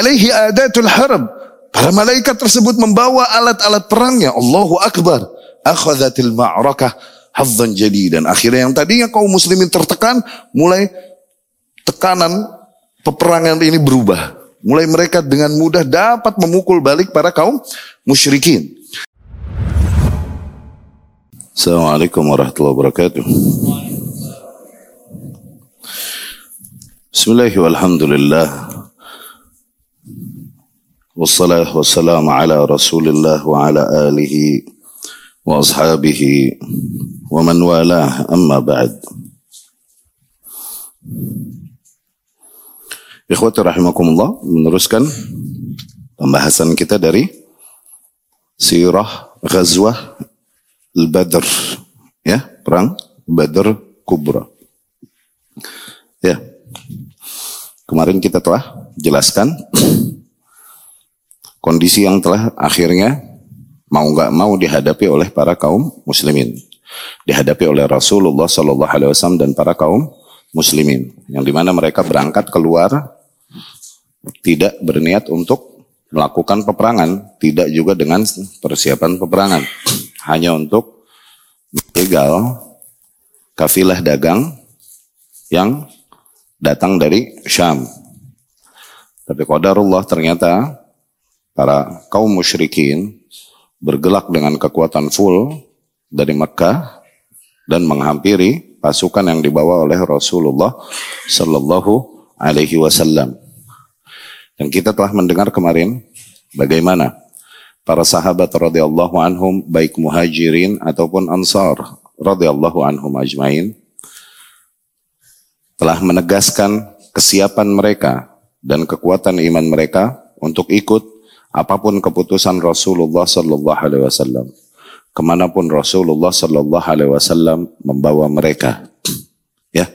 Alaihi adatul harb. Para malaikat tersebut membawa alat-alat perangnya. Allahu Akbar. Akhadhatil ma'rakah hadzan dan Akhirnya yang tadinya kaum muslimin tertekan, mulai tekanan peperangan ini berubah. Mulai mereka dengan mudah dapat memukul balik para kaum musyrikin. Assalamualaikum warahmatullahi wabarakatuh. Bismillahirrahmanirrahim. Alhamdulillah. Wassalatu wassalamu ala rasulillah wa ala alihi wa ashabihi wa man walah amma ba'd. Ikhwati rahimakumullah meneruskan pembahasan kita dari sirah ghazwah Al-Badr ya, perang Badr Kubra. Ya. Kemarin kita telah jelaskan kondisi yang telah akhirnya mau nggak mau dihadapi oleh para kaum muslimin. Dihadapi oleh Rasulullah Shallallahu Alaihi Wasallam dan para kaum muslimin. Yang di mana mereka berangkat keluar tidak berniat untuk melakukan peperangan, tidak juga dengan persiapan peperangan hanya untuk legal kafilah dagang yang datang dari Syam. Tapi qadarullah ternyata para kaum musyrikin bergelak dengan kekuatan full dari Mekah dan menghampiri pasukan yang dibawa oleh Rasulullah Sallallahu Alaihi Wasallam. Dan kita telah mendengar kemarin bagaimana para sahabat radhiyallahu anhum baik muhajirin ataupun ansar radhiyallahu anhum ajmain telah menegaskan kesiapan mereka dan kekuatan iman mereka untuk ikut apa pun keputusan Rasulullah sallallahu alaihi wasallam ke mana pun Rasulullah sallallahu alaihi wasallam membawa mereka ya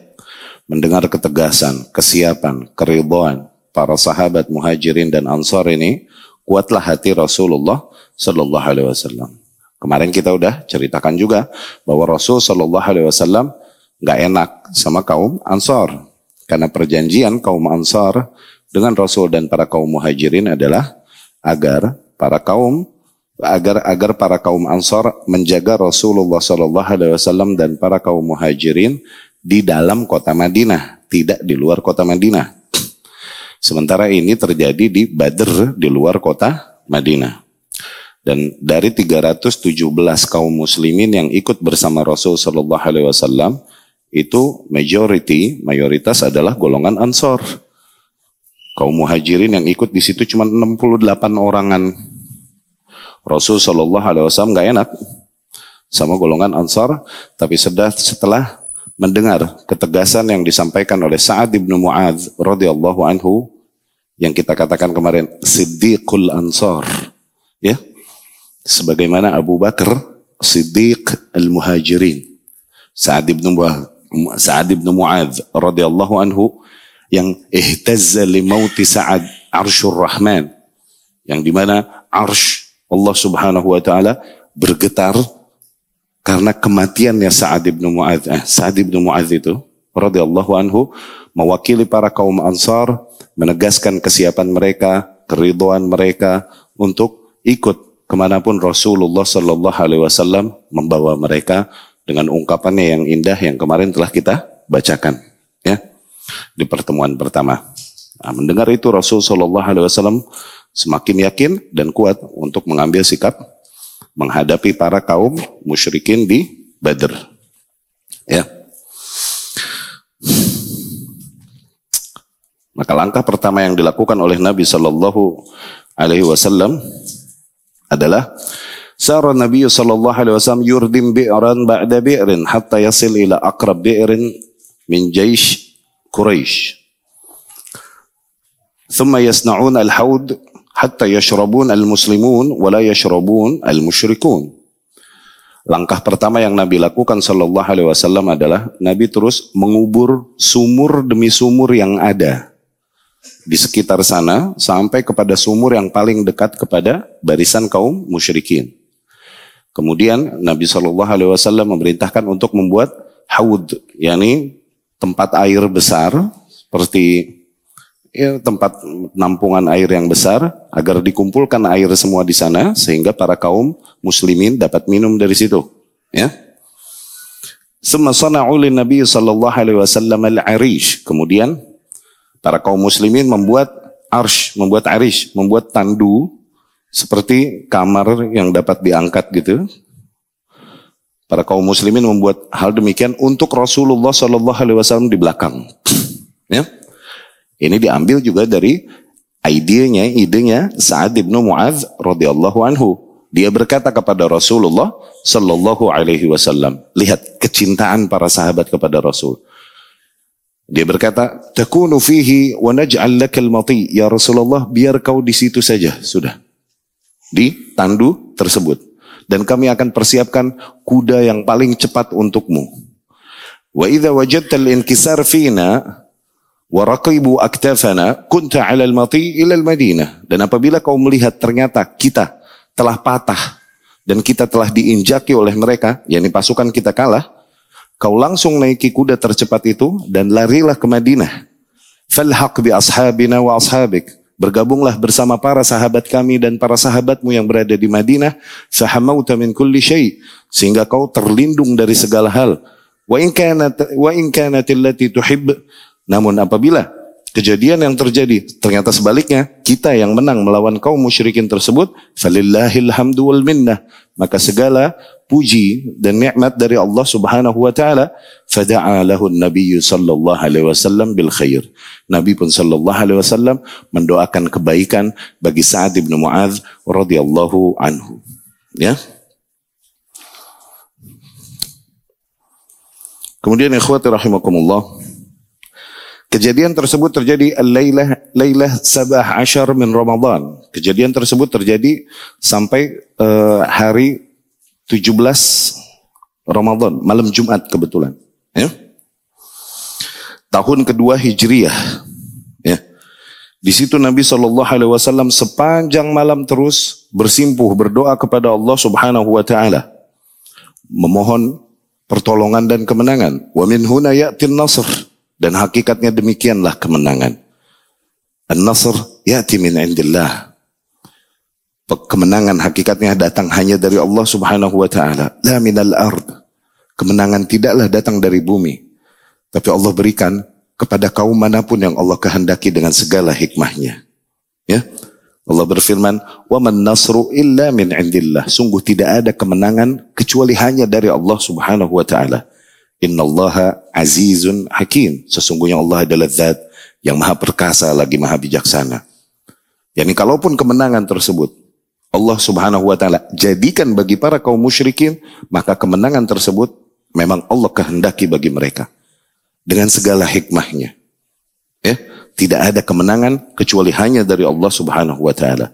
mendengar ketegasan kesiapan keridhaan para sahabat muhajirin dan ansar ini kuatlah hati Rasulullah Shallallahu Alaihi Wasallam. Kemarin kita udah ceritakan juga bahwa Rasul Shallallahu Alaihi Wasallam nggak enak sama kaum Ansor karena perjanjian kaum Ansor dengan Rasul dan para kaum Muhajirin adalah agar para kaum agar agar para kaum Ansor menjaga Rasulullah Shallallahu Alaihi Wasallam dan para kaum Muhajirin di dalam kota Madinah, tidak di luar kota Madinah. Sementara ini terjadi di Badr di luar kota Madinah. Dan dari 317 kaum muslimin yang ikut bersama Rasul Shallallahu Alaihi Wasallam itu majority mayoritas adalah golongan Ansor. Kaum muhajirin yang ikut di situ cuma 68 orangan. Rasul Shallallahu Alaihi Wasallam nggak enak sama golongan Ansor, tapi sedah setelah mendengar ketegasan yang disampaikan oleh Sa'ad bin Mu'adz radhiyallahu anhu yang kita katakan kemarin Siddiqul Ansar ya sebagaimana Abu Bakar Siddiq Al-Muhajirin Sa'ad bin Sa'ad bin Mu'adz radhiyallahu anhu yang ihtazza li mauti Sa'ad Arsyur Rahman. Yang di mana arsh Allah Subhanahu wa taala bergetar karena kematiannya Sa'ad bin Mu'adz. Eh, Sa'ad bin Mu'adz itu radhiyallahu anhu mewakili para kaum Ansar menegaskan kesiapan mereka, keriduan mereka untuk ikut ke mana pun Rasulullah Shallallahu Alaihi Wasallam membawa mereka dengan ungkapannya yang indah yang kemarin telah kita bacakan di pertemuan pertama. Nah, mendengar itu Rasul Shallallahu Alaihi Wasallam semakin yakin dan kuat untuk mengambil sikap menghadapi para kaum musyrikin di Badr. Ya. Maka langkah pertama yang dilakukan oleh Nabi Shallallahu Alaihi Wasallam adalah Sara Nabi Shallallahu Alaihi Wasallam yurdim bi'ran ba'da bi'rin hatta yasil ila akrab bi'rin min jaish Quraisy. ثم يصنعون الحوض حتى يشربون المسلمون ولا يشربون المشركون. Langkah pertama yang Nabi lakukan Shallallahu Alaihi Wasallam adalah Nabi terus mengubur sumur demi sumur yang ada di sekitar sana sampai kepada sumur yang paling dekat kepada barisan kaum musyrikin. Kemudian Nabi Shallallahu Alaihi Wasallam memerintahkan untuk membuat haud, yakni tempat air besar seperti ya, tempat nampungan air yang besar agar dikumpulkan air semua di sana sehingga para kaum muslimin dapat minum dari situ. Ya. Summa sana'u Nabi sallallahu alaihi wasallam al-arish. Kemudian para kaum muslimin membuat arsh, membuat arish, membuat tandu seperti kamar yang dapat diangkat gitu. Para kaum muslimin membuat hal demikian untuk Rasulullah Shallallahu Alaihi Wasallam di belakang. ya, ini diambil juga dari idenya, idenya Sa'ad bin Mu'adz radhiyallahu anhu. Dia berkata kepada Rasulullah Shallallahu Alaihi Wasallam, lihat kecintaan para sahabat kepada Rasul. Dia berkata, "Takunu fihi wa naj'al lakal mati." Ya Rasulullah, biar kau di situ saja, sudah. Di tandu tersebut dan kami akan persiapkan kuda yang paling cepat untukmu. Wa idza wajadta al-inkisar fina wa raqibu aktafana kunta 'ala al-mati ila al-Madinah. Dan apabila kau melihat ternyata kita telah patah dan kita telah diinjaki oleh mereka, yakni pasukan kita kalah, kau langsung naiki kuda tercepat itu dan larilah ke Madinah. Falhaq bi ashabina wa ashabik Bergabunglah bersama para sahabat kami dan para sahabatmu yang berada di Madinah. Fahamauta min kulli syai. Sehingga kau terlindung dari segala hal. Wa in kanat, wa in kanat tuhib. Namun apabila kejadian yang terjadi ternyata sebaliknya kita yang menang melawan kaum musyrikin tersebut falillahil hamdu minnah maka segala puji dan nikmat dari Allah Subhanahu wa taala fada'a lahu nabi sallallahu alaihi wasallam bil khair. Nabi pun sallallahu alaihi wasallam mendoakan kebaikan bagi Sa'ad bin Muadz radhiyallahu anhu. Ya. Kemudian ikhwati rahimakumullah Kejadian tersebut terjadi Lailah Lailah Sabah Ashar min Ramadan. Kejadian tersebut terjadi sampai uh, hari 17 Ramadan, malam Jumat kebetulan. Ya. Tahun kedua Hijriyah. Ya. Di situ Nabi Shallallahu Alaihi Wasallam sepanjang malam terus bersimpuh berdoa kepada Allah Subhanahu Wa Taala, memohon pertolongan dan kemenangan. Wa min huna nasr dan hakikatnya demikianlah kemenangan. An-Nasr ya'ti min indillah. Kemenangan hakikatnya datang hanya dari Allah Subhanahu wa taala, la minal ard. Kemenangan tidaklah datang dari bumi, tapi Allah berikan kepada kaum mana pun yang Allah kehendaki dengan segala hikmahnya. Ya. Allah berfirman, "Wa man nasru illa min indillah." Sungguh tidak ada kemenangan kecuali hanya dari Allah Subhanahu wa taala. Innallaha azizun hakim. Sesungguhnya Allah adalah zat yang maha perkasa lagi maha bijaksana. Yani kalaupun kemenangan tersebut Allah subhanahu wa ta'ala jadikan bagi para kaum musyrikin, maka kemenangan tersebut memang Allah kehendaki bagi mereka. Dengan segala hikmahnya. Ya, tidak ada kemenangan kecuali hanya dari Allah subhanahu wa ta'ala.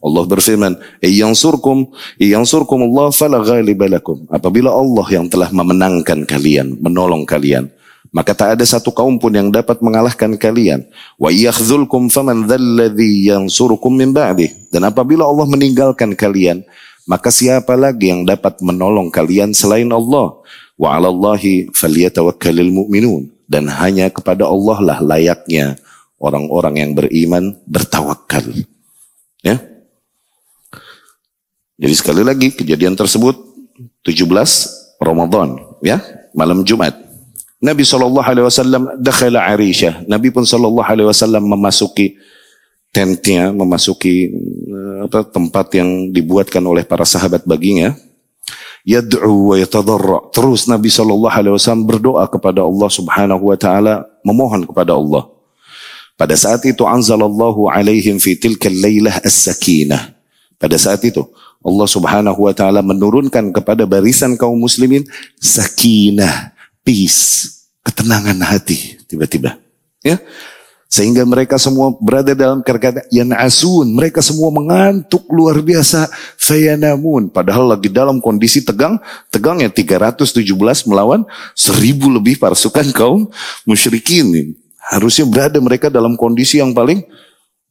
Allah berfirman, "Iyansurkum, iyansurkum Allah fala ghaliba lakum." Apabila Allah yang telah memenangkan kalian, menolong kalian, maka tak ada satu kaum pun yang dapat mengalahkan kalian. Wa yakhzulkum faman dzalladzi yansurukum min ba'di. Dan apabila Allah meninggalkan kalian, maka siapa lagi yang dapat menolong kalian selain Allah? Wa 'alallahi falyatawakkalul mu'minun. Dan hanya kepada Allah lah layaknya orang-orang yang beriman bertawakal. Ya. Jadi sekali lagi kejadian tersebut 17 Ramadan ya malam Jumat. Nabi sallallahu alaihi wasallam dakhala Aisyah. Nabi pun sallallahu alaihi wasallam memasuki tentnya, memasuki eh, apa tempat yang dibuatkan oleh para sahabat baginya. Yad'u wa yatadarra. Terus Nabi sallallahu alaihi wasallam berdoa kepada Allah Subhanahu wa taala, memohon kepada Allah. Pada saat itu anzalallahu alaihim fi tilka lailah as-sakinah. Pada saat itu Allah Subhanahu wa taala menurunkan kepada barisan kaum muslimin sakinah, peace, ketenangan hati tiba-tiba. Ya. Sehingga mereka semua berada dalam kata yang asun. Mereka semua mengantuk luar biasa. Fayanamun. Padahal lagi dalam kondisi tegang. Tegang yang 317 melawan 1000 lebih pasukan kaum musyrikin. Harusnya berada mereka dalam kondisi yang paling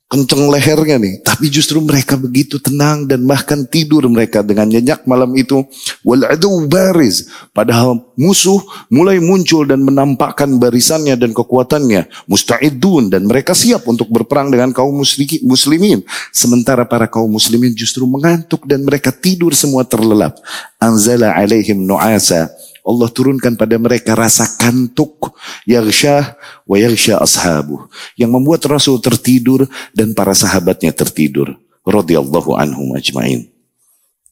kenceng lehernya nih. Tapi justru mereka begitu tenang dan bahkan tidur mereka dengan nyenyak malam itu. Wal baris. Padahal musuh mulai muncul dan menampakkan barisannya dan kekuatannya. Musta'idun dan mereka siap untuk berperang dengan kaum muslimin. Sementara para kaum muslimin justru mengantuk dan mereka tidur semua terlelap. Anzala alaihim nu'asa Allah turunkan pada mereka rasa kantuk yaghsyah wa yaghsha ashabu yang membuat Rasul tertidur dan para sahabatnya tertidur radhiyallahu anhum ajmain.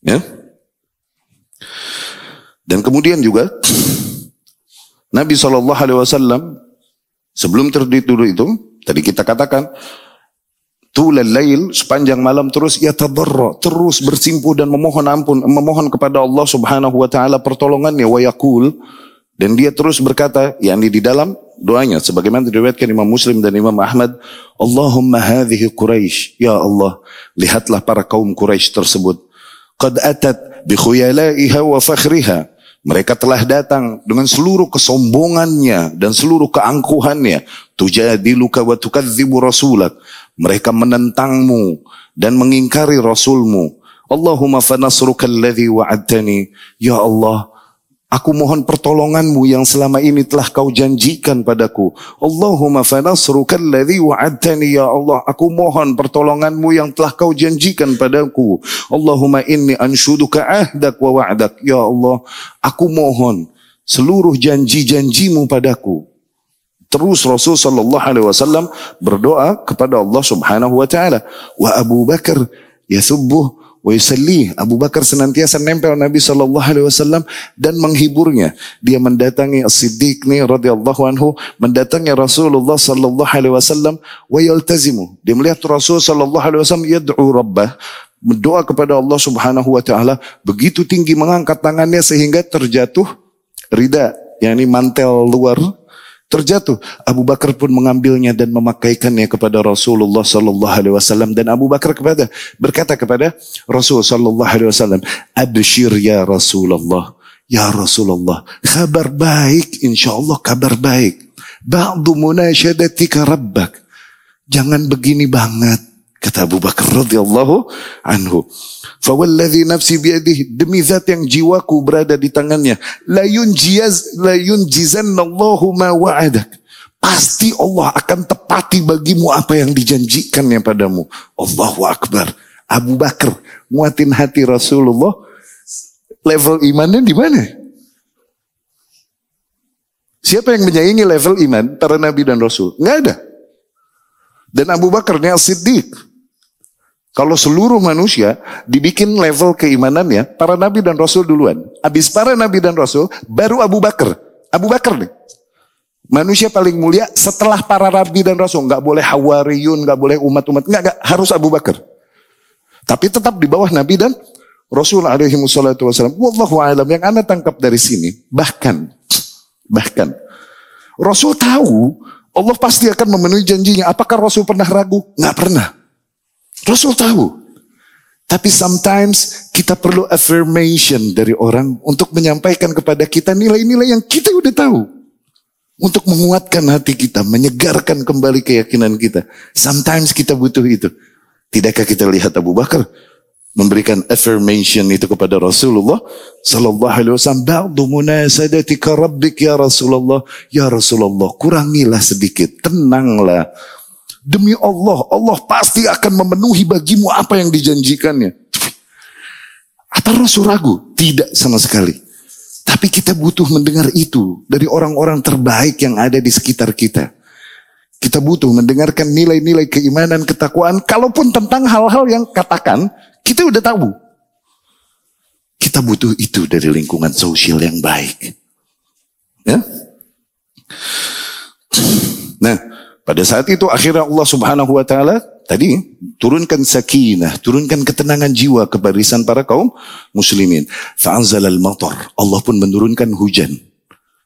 Ya. Dan kemudian juga Nabi wasallam sebelum tertidur itu tadi kita katakan tulal lail sepanjang malam terus ia tadarra terus bersimpuh dan memohon ampun memohon kepada Allah Subhanahu wa taala pertolongannya wa yaqul. Dan dia terus berkata yakni di dalam doanya sebagaimana diriwayatkan Imam Muslim dan Imam Ahmad Allahumma hadhihi Quraisy ya Allah lihatlah para kaum Quraisy tersebut. Qad atat bi khuyalaiha wa fakhriha mereka telah datang dengan seluruh kesombongannya dan seluruh keangkuhannya tujadiluka wa tukadzibu rasulak mereka menentangmu dan mengingkari Rasulmu. Allahumma fanasruka alladhi wa'adtani. Ya Allah, Aku mohon pertolonganmu yang selama ini telah kau janjikan padaku. Allahumma fanasruka alladhi wa'adtani ya Allah. Aku mohon pertolonganmu yang telah kau janjikan padaku. Allahumma inni anshuduka ahdak wa wa'dak. Ya Allah, aku mohon seluruh janji-janjimu padaku. Terus Rasul sallallahu alaihi wasallam berdoa kepada Allah Subhanahu wa taala. Wa Abu Bakar yasubbuh wa yusalli. Abu Bakar senantiasa nempel Nabi sallallahu alaihi wasallam dan menghiburnya. Dia mendatangi As-Siddiq nih radhiyallahu anhu, mendatangi Rasulullah sallallahu alaihi wasallam wa yaltazimu. Dia melihat Rasul sallallahu alaihi wasallam yad'u rabbah berdoa kepada Allah Subhanahu wa taala begitu tinggi mengangkat tangannya sehingga terjatuh rida yakni mantel luar terjatuh. Abu Bakar pun mengambilnya dan memakaikannya kepada Rasulullah sallallahu alaihi wasallam dan Abu Bakar kepada berkata kepada Rasul sallallahu alaihi wasallam, "Abshir ya Rasulullah." Ya Rasulullah, kabar baik insyaallah kabar baik. Ba'du munasyadatika rabbak. Jangan begini banget kata Abu Bakar radhiyallahu anhu. Fawalladhi nafsi biadihi demi zat yang jiwaku berada di tangannya la yunjiyaz la yunjizannallahu ma wa'adak pasti Allah akan tepati bagimu apa yang dijanjikannya padamu Allahu akbar Abu Bakar muatin hati Rasulullah level imannya di mana Siapa yang menyaingi level iman para nabi dan rasul? Nggak ada. Dan Abu Bakar ini Siddiq kalau seluruh manusia dibikin level keimanannya, para nabi dan rasul duluan. Habis para nabi dan rasul, baru Abu Bakar. Abu Bakar nih. Manusia paling mulia setelah para nabi dan rasul. Nggak boleh hawariyun, nggak boleh umat-umat. Nggak, nggak, harus Abu Bakar. Tapi tetap di bawah nabi dan rasul alaihi wassalatu wassalam. Wallahu alam yang anda tangkap dari sini. Bahkan, bahkan. Rasul tahu Allah pasti akan memenuhi janjinya. Apakah Rasul pernah ragu? Nggak pernah. Rasul tahu. Tapi sometimes kita perlu affirmation dari orang untuk menyampaikan kepada kita nilai-nilai yang kita udah tahu. Untuk menguatkan hati kita, menyegarkan kembali keyakinan kita. Sometimes kita butuh itu. Tidakkah kita lihat Abu Bakar memberikan affirmation itu kepada Rasulullah sallallahu alaihi wasallam ba'du munasadatika rabbik ya Rasulullah ya Rasulullah kurangilah sedikit tenanglah Demi Allah, Allah pasti akan memenuhi bagimu apa yang dijanjikannya. Apa Rasul ragu? Tidak sama sekali. Tapi kita butuh mendengar itu dari orang-orang terbaik yang ada di sekitar kita. Kita butuh mendengarkan nilai-nilai keimanan, ketakwaan. Kalaupun tentang hal-hal yang katakan, kita udah tahu. Kita butuh itu dari lingkungan sosial yang baik. Ya? Pada saat itu akhirnya Allah Subhanahu wa taala tadi turunkan sakinah, turunkan ketenangan jiwa ke barisan para kaum muslimin. Fa'anzal al-matar. Allah pun menurunkan hujan.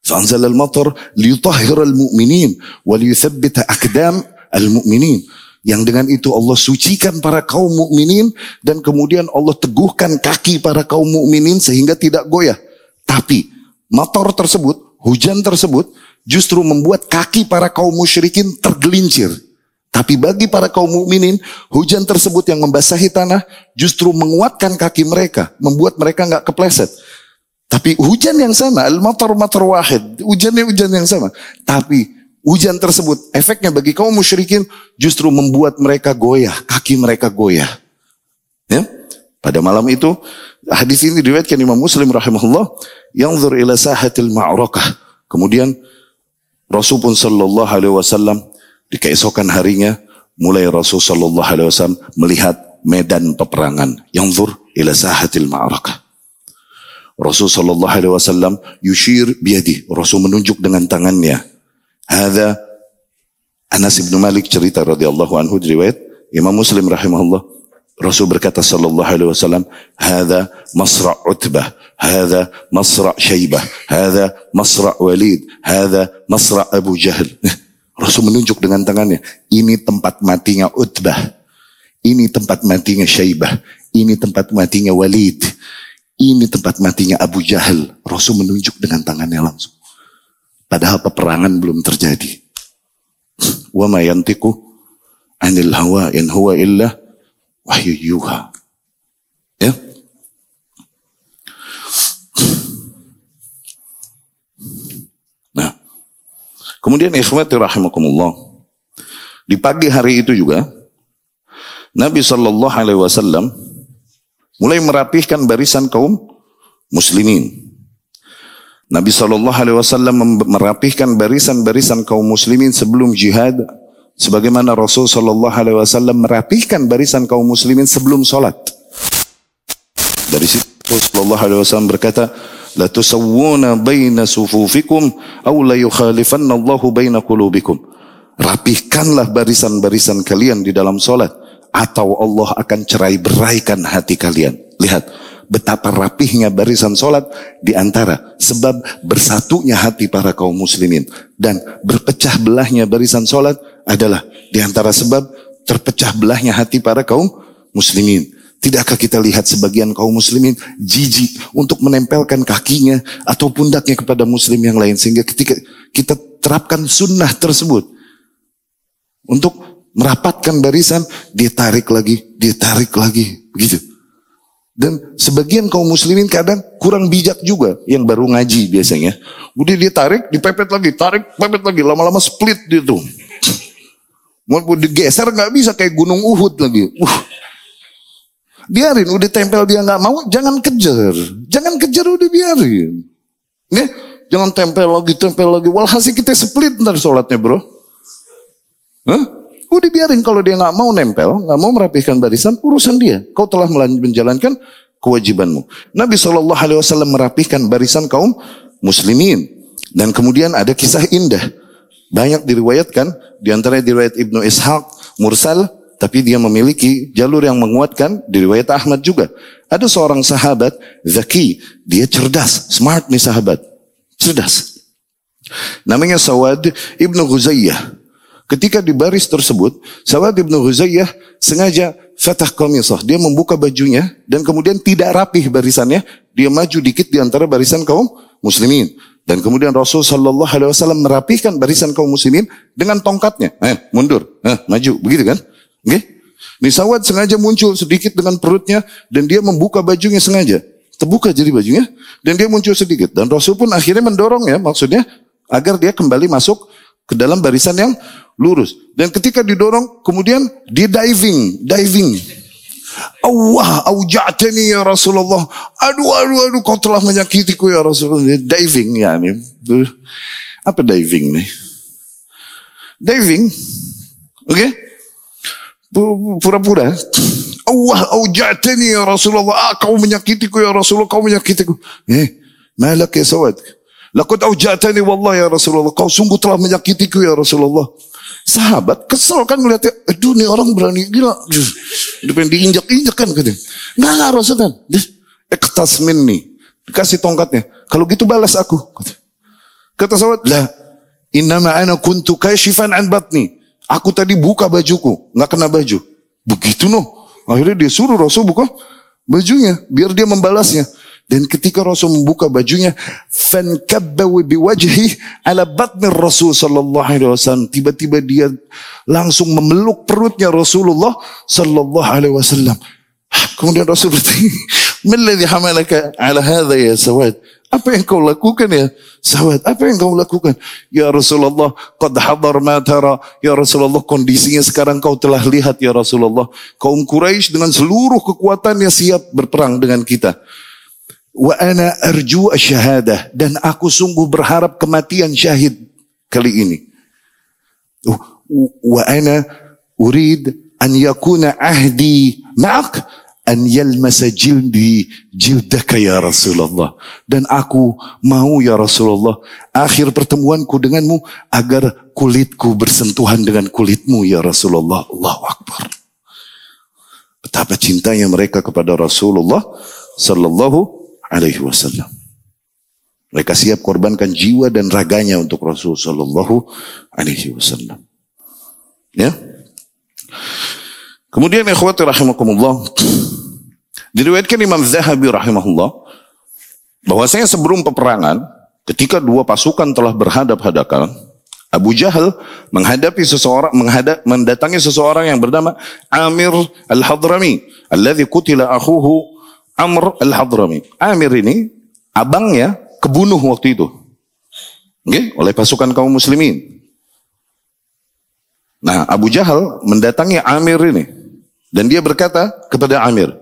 Fa'anzal al-matar liyutahhir al-mu'minin wa liyuthabbita aqdam al-mu'minin. Yang dengan itu Allah sucikan para kaum mukminin dan kemudian Allah teguhkan kaki para kaum mukminin sehingga tidak goyah. Tapi motor tersebut, hujan tersebut justru membuat kaki para kaum musyrikin tergelincir. Tapi bagi para kaum mukminin, hujan tersebut yang membasahi tanah justru menguatkan kaki mereka, membuat mereka nggak kepleset. Tapi hujan yang sama, al-matar matar wahid, hujannya hujan yang sama. Tapi hujan tersebut efeknya bagi kaum musyrikin justru membuat mereka goyah, kaki mereka goyah. Ya? Pada malam itu hadis ini diriwayatkan Imam Muslim rahimahullah, yang ila sahatil ma'rakah. Kemudian Rasul pun sallallahu alaihi wasallam di keesokan harinya mulai Rasul sallallahu alaihi wasallam melihat medan peperangan yang zur ila sahatil ma'rakah. Rasul sallallahu alaihi wasallam yushir biadi. Rasul menunjuk dengan tangannya. Hada Anas bin Malik cerita radhiyallahu anhu riwayat Imam Muslim rahimahullah Rasul berkata sallallahu alaihi wasallam, "Hada masra' Utbah, hada masra' Syaibah, hada masra' Walid, hada masra' Abu Jahal." Rasul menunjuk dengan tangannya, ini tempat matinya Utbah, ini tempat matinya Syaibah, ini tempat matinya Walid, ini tempat matinya Abu Jahal. Rasul menunjuk dengan tangannya langsung. Padahal peperangan belum terjadi. Wa ma yantiku anil hawa in huwa illa wahyu yuha. Kemudian ikhwati rahimakumullah. Di pagi hari itu juga Nabi Shallallahu Alaihi Wasallam mulai merapihkan barisan kaum muslimin. Nabi Shallallahu Alaihi Wasallam merapihkan barisan-barisan kaum muslimin sebelum jihad, sebagaimana Rasul Shallallahu Alaihi Wasallam merapihkan barisan kaum muslimin sebelum sholat. Dari situ Rasulullah Alaihi Wasallam berkata, la tusawwuna baina sufufikum aw la yukhalifanna Allahu baina qulubikum. Rapihkanlah barisan-barisan kalian di dalam solat atau Allah akan cerai beraikan hati kalian. Lihat betapa rapihnya barisan solat di antara sebab bersatunya hati para kaum muslimin dan berpecah belahnya barisan solat adalah di antara sebab terpecah belahnya hati para kaum muslimin. Tidakkah kita lihat sebagian kaum muslimin jijik untuk menempelkan kakinya atau pundaknya kepada muslim yang lain. Sehingga ketika kita terapkan sunnah tersebut. Untuk merapatkan barisan, dia tarik lagi, dia tarik lagi. Begitu. Dan sebagian kaum muslimin kadang kurang bijak juga yang baru ngaji biasanya. Udah dia tarik, dipepet lagi, tarik, pepet lagi, lama-lama split dia tuh. Mau digeser nggak bisa kayak gunung Uhud lagi. Uh, Biarin, udah tempel dia nggak mau, jangan kejar. Jangan kejar, udah biarin. Nih, jangan tempel lagi, tempel lagi. Walhasil kita split ntar sholatnya bro. Hah? Udah biarin kalau dia nggak mau nempel, nggak mau merapihkan barisan, urusan dia. Kau telah menjalankan kewajibanmu. Nabi Shallallahu Alaihi Wasallam merapihkan barisan kaum muslimin. Dan kemudian ada kisah indah. Banyak diriwayatkan, di antaranya diriwayat Ibnu Ishaq, Mursal, tapi dia memiliki jalur yang menguatkan di riwayat Ahmad juga. Ada seorang sahabat, Zaki, dia cerdas, smart nih sahabat, cerdas. Namanya Sawad Ibnu Ghuzayyah. Ketika di baris tersebut, Sawad Ibnu Ghuzayyah sengaja fatah komisah. Dia membuka bajunya dan kemudian tidak rapih barisannya. Dia maju dikit di antara barisan kaum muslimin. Dan kemudian Rasul Shallallahu Alaihi Wasallam merapihkan barisan kaum muslimin dengan tongkatnya. Eh, mundur, eh, maju, begitu kan? Okay? Nisawat sengaja muncul sedikit dengan perutnya dan dia membuka bajunya sengaja. Terbuka jadi bajunya dan dia muncul sedikit. Dan Rasul pun akhirnya mendorong ya maksudnya agar dia kembali masuk ke dalam barisan yang lurus. Dan ketika didorong kemudian dia diving, diving. Allah auja'tani ya Rasulullah. Aduh, aduh, aduh, kau telah menyakitiku ya Rasulullah. Diving ya ini. Apa diving nih? Diving, oke? Okay? Pura-pura. Allah aujatani ya Rasulullah. Ah, kau menyakitiku ya Rasulullah. Kau menyakitiku. Eh, malak ya sawad. Laqad aujatani wallah ya Rasulullah. Kau sungguh telah menyakitiku ya Rasulullah. Sahabat kesel kan melihatnya. Aduh nih orang berani gila. Pengen diinjak-injak kan. Katanya. Nggak, nggak Rasulullah. Ektas minni. Dikasih tongkatnya. Kalau gitu balas aku. Kata sahabat. Lah. Innama ana kuntu kaishifan an batni. Aku tadi buka bajuku, nggak kena baju. Begitu noh. Akhirnya dia suruh Rasul buka bajunya, biar dia membalasnya. Dan ketika Rasul membuka bajunya, fankabba biwajhi ala batni Rasul sallallahu alaihi wasallam. Tiba-tiba dia langsung memeluk perutnya Rasulullah sallallahu alaihi wasallam. Kemudian Rasul bertanya, "Maladhi hamalaka ala hadha ya Sawad?" Apa yang kau lakukan ya sahabat? Apa yang kau lakukan? Ya Rasulullah, qad hadar ma tara. Ya Rasulullah, kondisinya sekarang kau telah lihat ya Rasulullah. Kaum Quraisy dengan seluruh kekuatannya siap berperang dengan kita. Wa ana arju asyahadah. Dan aku sungguh berharap kematian syahid kali ini. Wa ana urid an yakuna ahdi ma'ak an yalmasa jildi jildaka ya Rasulullah dan aku mau ya Rasulullah akhir pertemuanku denganmu agar kulitku bersentuhan dengan kulitmu ya Rasulullah. Allahu Akbar. Betapa cintanya mereka kepada Rasulullah sallallahu alaihi wasallam. Mereka siap korbankan jiwa dan raganya untuk Rasul sallallahu alaihi wasallam. Ya. Kemudian ikhwati rahimakumullah Diriwayatkan Imam Zahabi rahimahullah bahwasanya sebelum peperangan ketika dua pasukan telah berhadap-hadapan Abu Jahal menghadapi seseorang menghadap mendatangi seseorang yang bernama Amir Al-Hadrami alladzi qutila akhuhu Amr Al-Hadrami. Amir ini abangnya kebunuh waktu itu. Okay? oleh pasukan kaum muslimin. Nah, Abu Jahal mendatangi Amir ini dan dia berkata kepada Amir,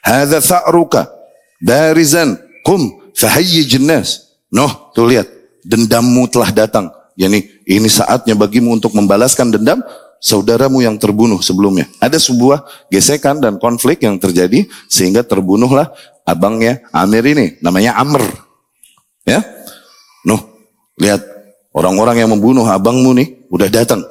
Hadza tha'ruka barizan kum fahayyij nas. Noh, tuh lihat, dendammu telah datang. Yani ini saatnya bagimu untuk membalaskan dendam saudaramu yang terbunuh sebelumnya. Ada sebuah gesekan dan konflik yang terjadi sehingga terbunuhlah abangnya Amir ini, namanya Amr. Ya. Noh, lihat orang-orang yang membunuh abangmu nih udah datang.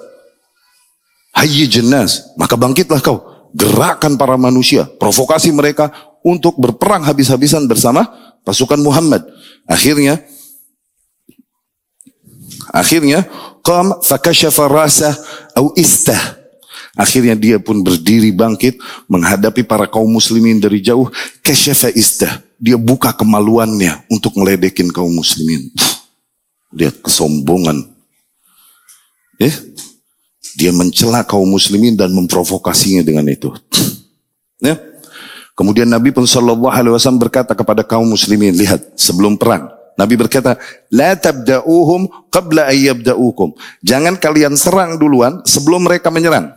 Hayyi jenaz, maka bangkitlah kau gerakan para manusia, provokasi mereka untuk berperang habis-habisan bersama pasukan Muhammad. Akhirnya akhirnya qam fakashafa rasa au istah. Akhirnya dia pun berdiri bangkit menghadapi para kaum muslimin dari jauh. Kasyafa istah. Dia buka kemaluannya untuk meledekin kaum muslimin. Lihat kesombongan. Eh, dia mencela kaum muslimin dan memprovokasinya dengan itu. ya. Kemudian Nabi pun sallallahu alaihi wasallam berkata kepada kaum muslimin, lihat sebelum perang, Nabi berkata, "La tabda'uhum qabla ay yabda'ukum." Jangan kalian serang duluan sebelum mereka menyerang.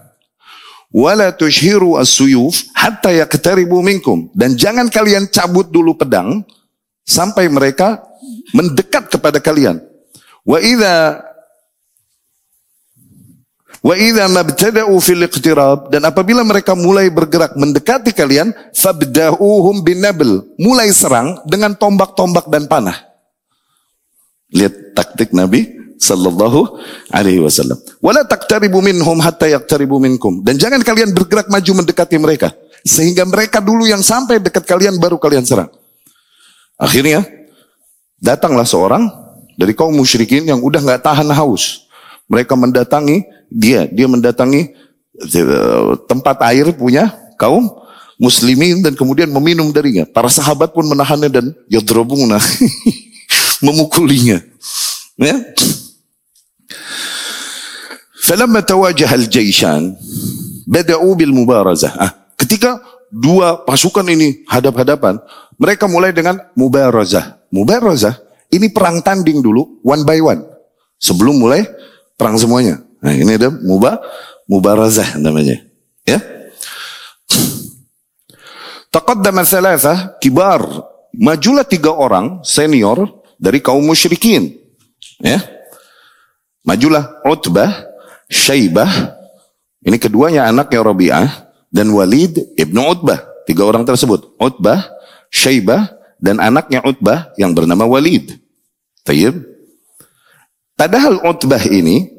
Wala tushhiru as-suyuf hatta yaqtaribu minkum. Dan jangan kalian cabut dulu pedang sampai mereka mendekat kepada kalian. Wa idza Wa idza mabtada'u fil iqtirab dan apabila mereka mulai bergerak mendekati kalian fabda'uhum binabl mulai serang dengan tombak-tombak dan panah. Lihat taktik Nabi sallallahu alaihi wasallam. Wala taqtaribu minhum hatta yaqtaribu minkum dan jangan kalian bergerak maju mendekati mereka sehingga mereka dulu yang sampai dekat kalian baru kalian serang. Akhirnya datanglah seorang dari kaum musyrikin yang udah nggak tahan haus. Mereka mendatangi dia, dia mendatangi eh, tempat air punya kaum muslimin dan kemudian meminum darinya. Para sahabat pun menahannya dan yadrobuna memukulinya. Ya. Falamma tawajah al-jaishan bada'u bil mubarazah. Ah, ketika dua pasukan ini hadap-hadapan, mereka mulai dengan mubarazah. Mubarazah ini perang tanding dulu one by one sebelum mulai perang semuanya. Nah, ini ada mubah mubarazah namanya. Ya. Taqaddama thalatha kibar. Majulah tiga orang senior dari kaum musyrikin. Ya. Majulah Utbah, Syaibah, ini keduanya anaknya Rabi'ah, dan Walid ibnu Utbah. Tiga orang tersebut. Utbah, Syaibah, dan anaknya Utbah yang bernama Walid. Tayyib. Padahal Utbah ini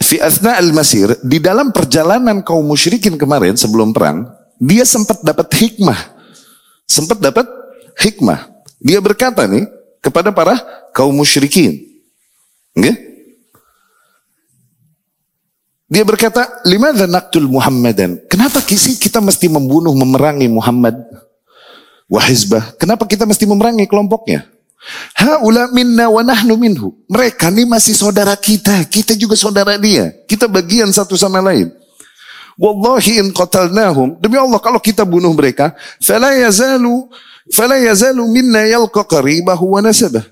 fi asna al-masir di dalam perjalanan kaum musyrikin kemarin sebelum perang, dia sempat dapat hikmah. Sempat dapat hikmah. Dia berkata nih kepada para kaum musyrikin. Dia berkata, limadha naqtul Muhammadan? Kenapa kisi kita mesti membunuh, memerangi Muhammad? wa hizbah. Kenapa kita mesti memerangi kelompoknya? Haula minna wa nahnu minhu. Mereka ini masih saudara kita. Kita juga saudara dia. Kita bagian satu sama lain. Wallahi in qatalnahum. Demi Allah kalau kita bunuh mereka. Fala yazalu, fala yazalu minna yalqa qaribahu wa nasabah.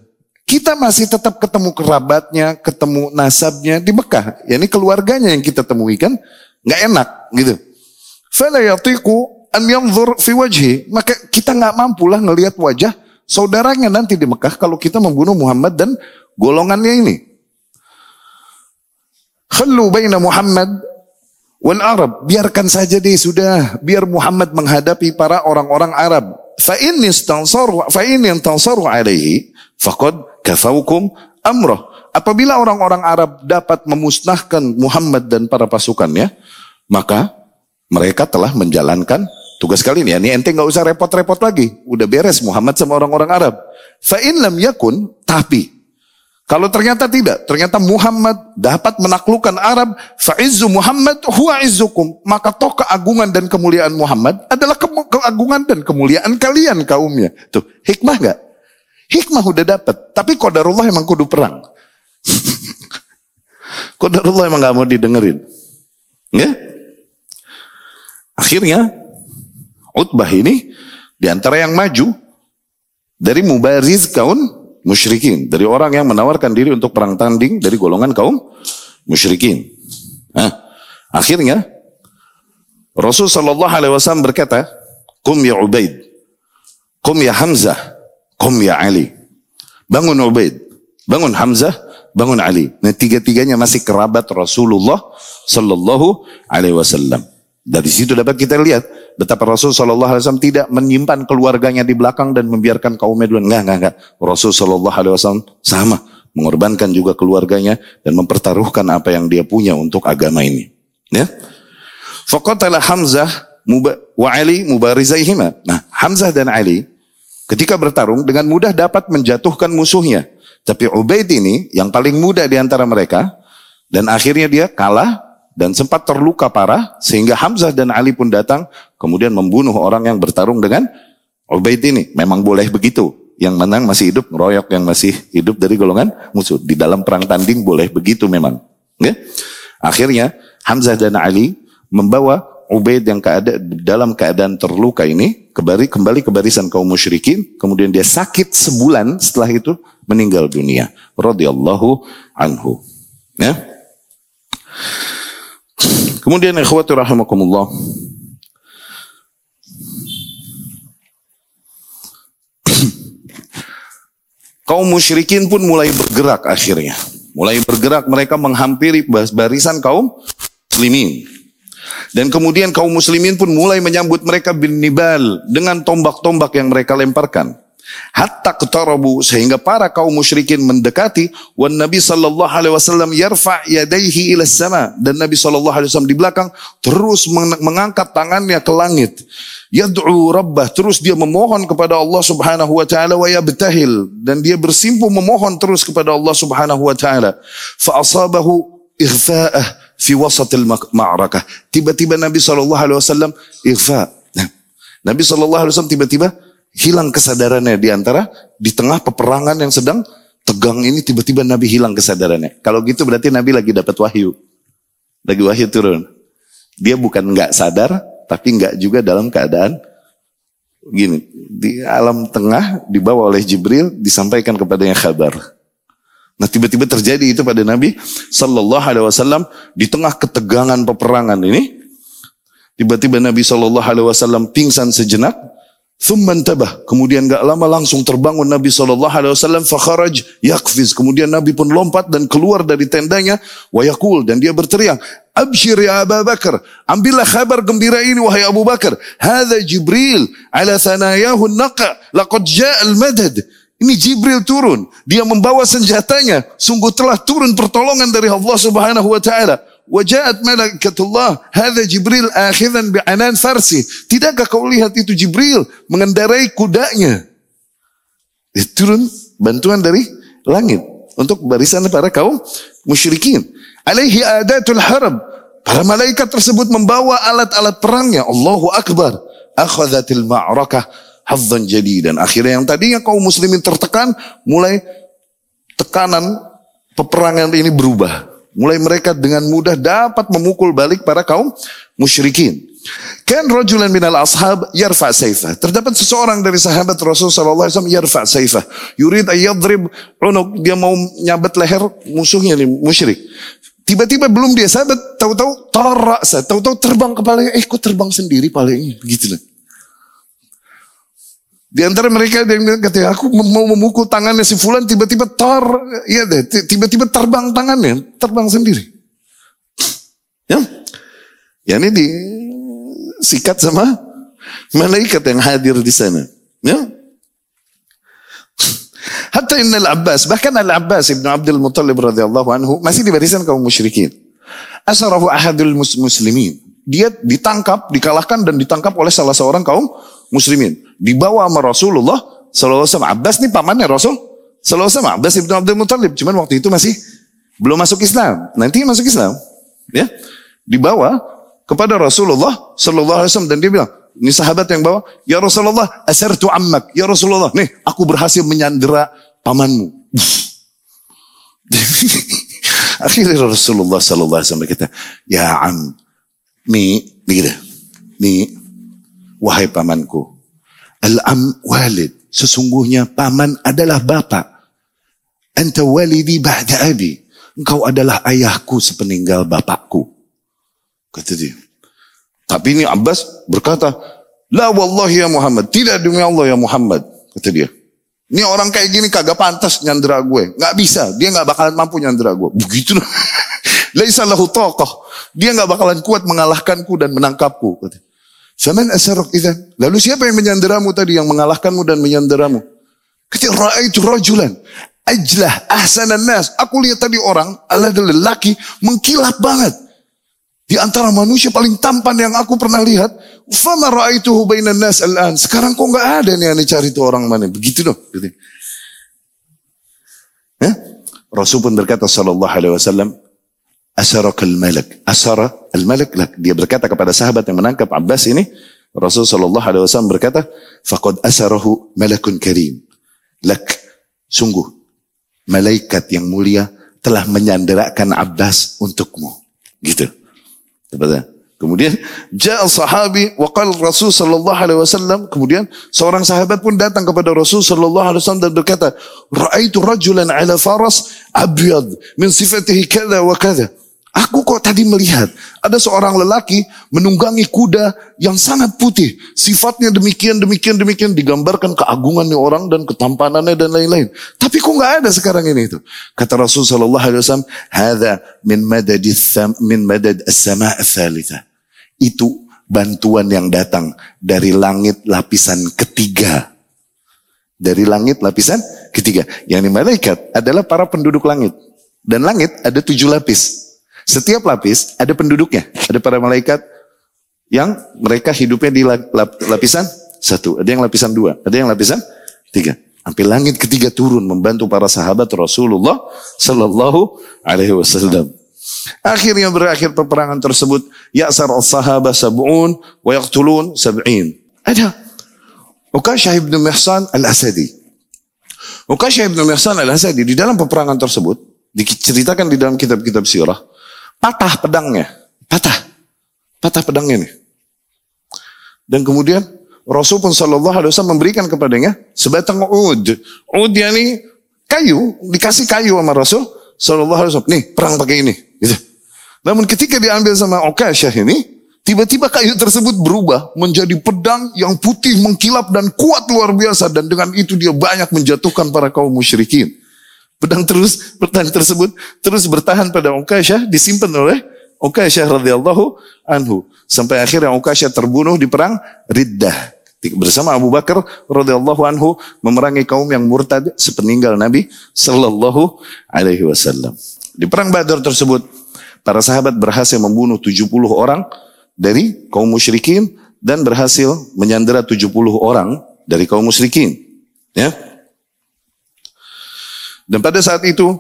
Kita masih tetap ketemu kerabatnya, ketemu nasabnya di Mekah. Ya ini keluarganya yang kita temui kan. Nggak enak gitu. Fala yatiku an yanzur fi wajhi. Maka kita nggak mampu lah ngelihat wajah saudaranya nanti di Mekah kalau kita membunuh Muhammad dan golongannya ini. Khallu baina Muhammad wal Arab. Biarkan saja deh sudah. Biar Muhammad menghadapi para orang-orang Arab. Fa in istansaru fa in alaihi faqad kafaukum amrah. Apabila orang-orang Arab dapat memusnahkan Muhammad dan para pasukannya, maka mereka telah menjalankan Tugas kali ini ya, ini ente nggak usah repot-repot lagi. Udah beres Muhammad sama orang-orang Arab. Fa'in lam yakun, tapi kalau ternyata tidak, ternyata Muhammad dapat menaklukkan Arab, fa'izzu Muhammad huwa izzukum. Maka toh keagungan dan kemuliaan Muhammad adalah ke keagungan dan kemuliaan kalian kaumnya. Tuh, hikmah nggak? Hikmah udah dapat, tapi kodarullah emang kudu perang. kodarullah emang nggak mau didengerin. Ya? Akhirnya Utbah ini di antara yang maju dari mubariz kaum musyrikin, dari orang yang menawarkan diri untuk perang tanding dari golongan kaum musyrikin. Nah, akhirnya Rasul sallallahu alaihi wasallam berkata, "Kum ya Ubaid, kum ya Hamzah, kum ya Ali." Bangun Ubaid, bangun Hamzah, bangun Ali. Nah, tiga-tiganya masih kerabat Rasulullah sallallahu alaihi wasallam. Dari situ dapat kita lihat betapa Rasul Shallallahu Alaihi Wasallam tidak menyimpan keluarganya di belakang dan membiarkan kaumnya duluan. Enggak, enggak, enggak. Rasul Shallallahu Alaihi Wasallam sama mengorbankan juga keluarganya dan mempertaruhkan apa yang dia punya untuk agama ini. Ya. Faqatala Hamzah wa Ali mubarizaihima. Nah, Hamzah dan Ali ketika bertarung dengan mudah dapat menjatuhkan musuhnya. Tapi Ubaid ini yang paling muda di antara mereka dan akhirnya dia kalah dan sempat terluka parah sehingga Hamzah dan Ali pun datang kemudian membunuh orang yang bertarung dengan Ubaid ini. Memang boleh begitu. Yang menang masih hidup, ngeroyok yang masih hidup dari golongan musuh. Di dalam perang tanding boleh begitu memang. Ya? Akhirnya Hamzah dan Ali membawa Ubaid yang keada, dalam keadaan terluka ini kembali kembali ke barisan kaum musyrikin, kemudian dia sakit sebulan setelah itu meninggal dunia. Radhiyallahu anhu. Ya. Kemudian ikhwati rahimakumullah. Kaum musyrikin pun mulai bergerak akhirnya. Mulai bergerak mereka menghampiri barisan kaum muslimin. Dan kemudian kaum muslimin pun mulai menyambut mereka bin nibal dengan tombak-tombak yang mereka lemparkan. Hatta ketarabu sehingga para kaum musyrikin mendekati wan Nabi sallallahu alaihi wasallam yarfa yadayhi ila sama dan Nabi sallallahu alaihi wasallam di belakang terus mengangkat tangannya ke langit. Yad'u rabbah terus dia memohon kepada Allah Subhanahu wa taala wa yabtahil dan dia bersimpu memohon terus kepada Allah Subhanahu wa taala. Fa asabahu ighfa'ah fi wasatil ma'rakah. Tiba-tiba Nabi sallallahu alaihi wasallam ighfa. Nah, Nabi sallallahu alaihi wasallam tiba-tiba hilang kesadarannya di antara di tengah peperangan yang sedang tegang ini tiba-tiba Nabi hilang kesadarannya. Kalau gitu berarti Nabi lagi dapat wahyu. Lagi wahyu turun. Dia bukan nggak sadar, tapi nggak juga dalam keadaan gini. Di alam tengah dibawa oleh Jibril disampaikan kepadanya kabar. Nah tiba-tiba terjadi itu pada Nabi Sallallahu Alaihi Wasallam di tengah ketegangan peperangan ini. Tiba-tiba Nabi Sallallahu Alaihi Wasallam pingsan sejenak Thumman tabah. Kemudian gak lama langsung terbangun Nabi Shallallahu Alaihi Wasallam. Fakharaj yakfiz. Kemudian Nabi pun lompat dan keluar dari tendanya. Wayakul dan dia berteriak. Abshir ya Abu Bakar. Ambillah kabar gembira ini wahai Abu Bakar. Hada Jibril ala thanayahu naqa. Laqad ja'al madad. Ini Jibril turun. Dia membawa senjatanya. Sungguh telah turun pertolongan dari Allah Subhanahu wa taala. Wajahat malaikatullah. Hada Jibril akhidan bi'anan farsi. Tidakkah kau lihat itu Jibril mengendarai kudanya? Turun bantuan dari langit untuk barisan para kaum musyrikin. Alaihi adatul harab. Para malaikat tersebut membawa alat-alat perangnya. Allahu Akbar. Akhadatil ma'rakah. hadzan dan Akhirnya yang tadinya kaum muslimin tertekan, mulai tekanan peperangan ini berubah. Mulai mereka dengan mudah dapat memukul balik para kaum musyrikin. Kan rajulan minal ashab yarfa saifah. Terdapat seseorang dari sahabat Rasulullah SAW yarfa saifah. Yurid ayyadrib unuk. Dia mau nyabat leher musuhnya nih, musyrik. Tiba-tiba belum dia sahabat, tahu-tahu taraksa, tahu-tahu terbang kepalanya, eh kok terbang sendiri palingnya, begitu lah. Di antara mereka ada yang bilang katanya aku mau memukul tangannya si fulan tiba-tiba tar iya deh tiba-tiba terbang tangannya terbang sendiri. Ya. Ya ini disikat sama malaikat yang hadir di sana. Ya. Hatta inna al-Abbas, bahkan al-Abbas ibn Abdul Muttalib radhiyallahu anhu masih di barisan kaum musyrikin. Asarahu ahadul muslimin. Dia ditangkap, dikalahkan dan ditangkap oleh salah seorang kaum muslimin. Dibawa sama Rasulullah wasallam. Abbas nih pamannya Rasul wasallam. Abbas ibnu Abdul Muthalib. Cuman waktu itu masih belum masuk Islam. Nanti masuk Islam. Ya. Dibawa kepada Rasulullah wasallam dan dia bilang, ini sahabat yang bawa, "Ya Rasulullah, asartu ammak." Ya Rasulullah, nih aku berhasil menyandera pamanmu. Akhirnya Rasulullah sallallahu alaihi berkata, "Ya am, nih, nih, nih wahai pamanku. Al-am walid. Sesungguhnya paman adalah bapak. Anta walidi ba'da abi. Engkau adalah ayahku sepeninggal bapakku. Kata dia. Tapi ini Abbas berkata, La wallahi ya Muhammad. Tidak demi Allah ya Muhammad. Kata dia. Ini orang kayak gini kagak pantas nyandera gue. Nggak bisa. Dia nggak bakalan mampu nyandera gue. Begitu. Laisa lahu taqah. Dia nggak bakalan kuat mengalahkanku dan menangkapku. Kata. Faman asarok idan. Lalu siapa yang menyanderamu tadi, yang mengalahkanmu dan menyanderamu? Ketika ra'aitu rajulan. Ajlah ahsanan nas. Aku lihat tadi orang, Allah adalah lelaki, mengkilap banget. Di antara manusia paling tampan yang aku pernah lihat. Fama ra'aituhu bainan nas al-an. Sekarang kok nggak ada nih yang cari itu orang mana. Begitu dong. Gitu. Ya? Rasul pun berkata sallallahu alaihi wasallam, Asarak al-malak. Asara al-malak lak. Dia berkata kepada sahabat yang menangkap Abbas ini. Rasul sallallahu alaihi wasallam berkata, "Faqad asarahu malakun karim." Lak, sungguh malaikat yang mulia telah menyanderakan Abbas untukmu. Gitu. Kemudian ja'a sahabi wa qala Rasul sallallahu alaihi wasallam kemudian seorang sahabat pun datang kepada Rasul sallallahu alaihi wasallam dan berkata, "Ra'aitu rajulan 'ala faras abyad min sifatihi kadza wa kadza." Aku kok tadi melihat ada seorang lelaki menunggangi kuda yang sangat putih. Sifatnya demikian, demikian, demikian. Digambarkan keagungannya orang dan ketampanannya dan lain-lain. Tapi kok nggak ada sekarang ini itu. Kata Rasul Sallallahu Alaihi Wasallam, "Hada min madad min madad as-sama' Itu bantuan yang datang dari langit lapisan ketiga. Dari langit lapisan ketiga. Yang malaikat adalah para penduduk langit. Dan langit ada tujuh lapis. Setiap lapis ada penduduknya. Ada para malaikat yang mereka hidupnya di lapisan satu. Ada yang lapisan dua. Ada yang lapisan tiga. Sampai langit ketiga turun membantu para sahabat Rasulullah Sallallahu Alaihi Wasallam. Akhirnya berakhir peperangan tersebut. Ya'sar al-sahabah sab'un wa yaqtulun sab'in. Ada. Ukashah ibn Mihsan al-Asadi. Ukashah ibn Mihsan al-Asadi di dalam peperangan tersebut diceritakan di dalam kitab-kitab sirah patah pedangnya, patah, patah pedangnya nih. Dan kemudian Rasul pun Shallallahu Alaihi Wasallam memberikan kepadanya sebatang ud, ud ini kayu, dikasih kayu sama Rasul Shallallahu Alaihi Wasallam. Nih perang pakai ini, gitu. Namun ketika diambil sama Okasyah ini, tiba-tiba kayu tersebut berubah menjadi pedang yang putih mengkilap dan kuat luar biasa dan dengan itu dia banyak menjatuhkan para kaum musyrikin. Pedang terus pedang tersebut terus bertahan pada Uqasyah disimpan oleh Uqasyah radhiyallahu anhu sampai akhirnya Uqasyah terbunuh di perang Riddah bersama Abu Bakar radhiyallahu anhu memerangi kaum yang murtad sepeninggal Nabi sallallahu alaihi wasallam. Di perang Badar tersebut para sahabat berhasil membunuh 70 orang dari kaum musyrikin dan berhasil menyandera 70 orang dari kaum musyrikin. Ya. Dan pada saat itu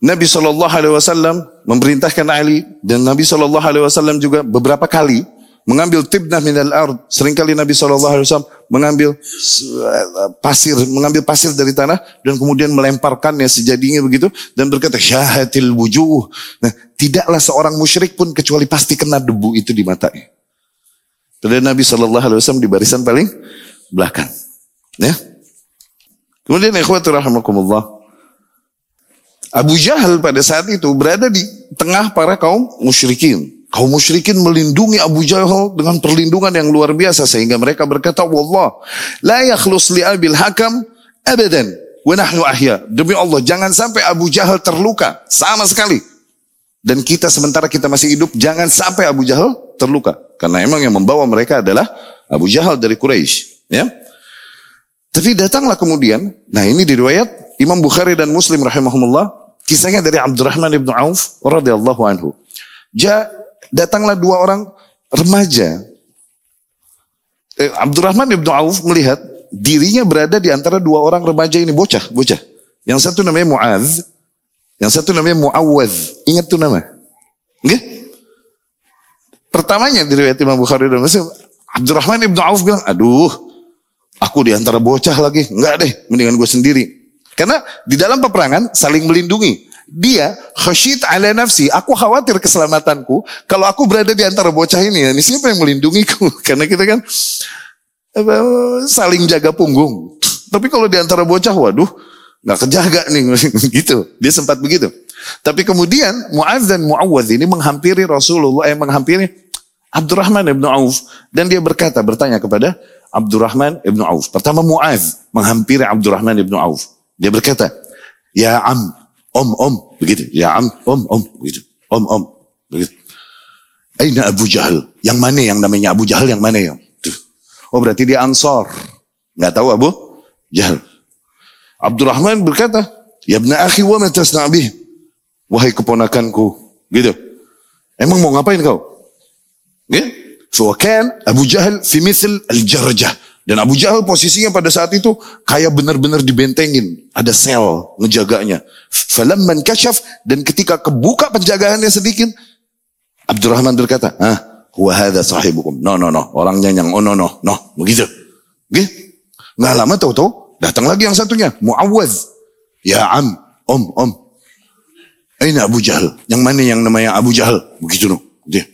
Nabi Shallallahu Alaihi Wasallam memerintahkan Ali dan Nabi Shallallahu Alaihi Wasallam juga beberapa kali mengambil tibnah minal ard. Seringkali Nabi Shallallahu Alaihi Wasallam mengambil uh, pasir, mengambil pasir dari tanah dan kemudian melemparkannya sejadinya begitu dan berkata syahatil wujuh. Nah, tidaklah seorang musyrik pun kecuali pasti kena debu itu di matanya. Dan Nabi Shallallahu Alaihi Wasallam di barisan paling belakang. Ya. Kemudian ikhwatul rahimakumullah. Abu Jahal pada saat itu berada di tengah para kaum musyrikin. Kaum musyrikin melindungi Abu Jahal dengan perlindungan yang luar biasa sehingga mereka berkata, "Wallah, la yakhlus li Abil Hakam abadan wa nahnu ahya." Demi Allah, jangan sampai Abu Jahal terluka sama sekali. Dan kita sementara kita masih hidup, jangan sampai Abu Jahal terluka. Karena emang yang membawa mereka adalah Abu Jahal dari Quraisy, ya. Tapi datanglah kemudian, nah ini diriwayat Imam Bukhari dan Muslim rahimahumullah, kisahnya dari Abdurrahman ibn Auf radhiyallahu anhu. Ja, datanglah dua orang remaja. Eh, Abdurrahman ibn Auf melihat dirinya berada di antara dua orang remaja ini bocah, bocah. Yang satu namanya Muaz, yang satu namanya Muawaz. Ingat tuh nama? Enggak? Pertamanya diriwayat Imam Bukhari dan Muslim, Abdurrahman ibn Auf bilang, aduh, aku di antara bocah lagi. Enggak deh, mendingan gue sendiri. Karena di dalam peperangan saling melindungi. Dia khasyid ala nafsi. Aku khawatir keselamatanku. Kalau aku berada di antara bocah ini, ini siapa yang melindungiku? Karena kita kan saling jaga punggung. Tapi kalau di antara bocah, waduh, nggak kejaga nih, gitu. Dia sempat begitu. Tapi kemudian Muaz dan Muawaz ini menghampiri Rasulullah, eh menghampiri Abdurrahman ibn Auf dan dia berkata, bertanya kepada Abdurrahman ibn Auf. Pertama Muaz menghampiri Abdurrahman ibn Auf. Dia berkata, Ya Am, Om, om, begitu. Ya am, om, om, begitu. Om, om, begitu. Aina Abu Jahal. Yang mana yang namanya Abu Jahal, yang mana yang? Oh berarti dia Ansor. Nggak tahu Abu Jahal. Abdurrahman berkata, Ya bna akhi wa bih. Wahai keponakanku. Gitu. Emang mau ngapain kau? Gitu. Fawakan Abu Jahal fi mithl al-jarjah. Dan Abu Jahal posisinya pada saat itu kayak benar-benar dibentengin. Ada sel ngejaganya. Falamman kasyaf dan ketika kebuka penjagaannya sedikit. Abdurrahman berkata, ah, huwa hadha sahibukum. No, no, no. Orangnya yang oh, no, no, no. Begitu. Gitu. Nggak lama tahu-tahu datang lagi yang satunya. Muawaz. Ya am, om, om. Ini Abu Jahal. Yang mana yang namanya Abu Jahal? Begitu no. Dia.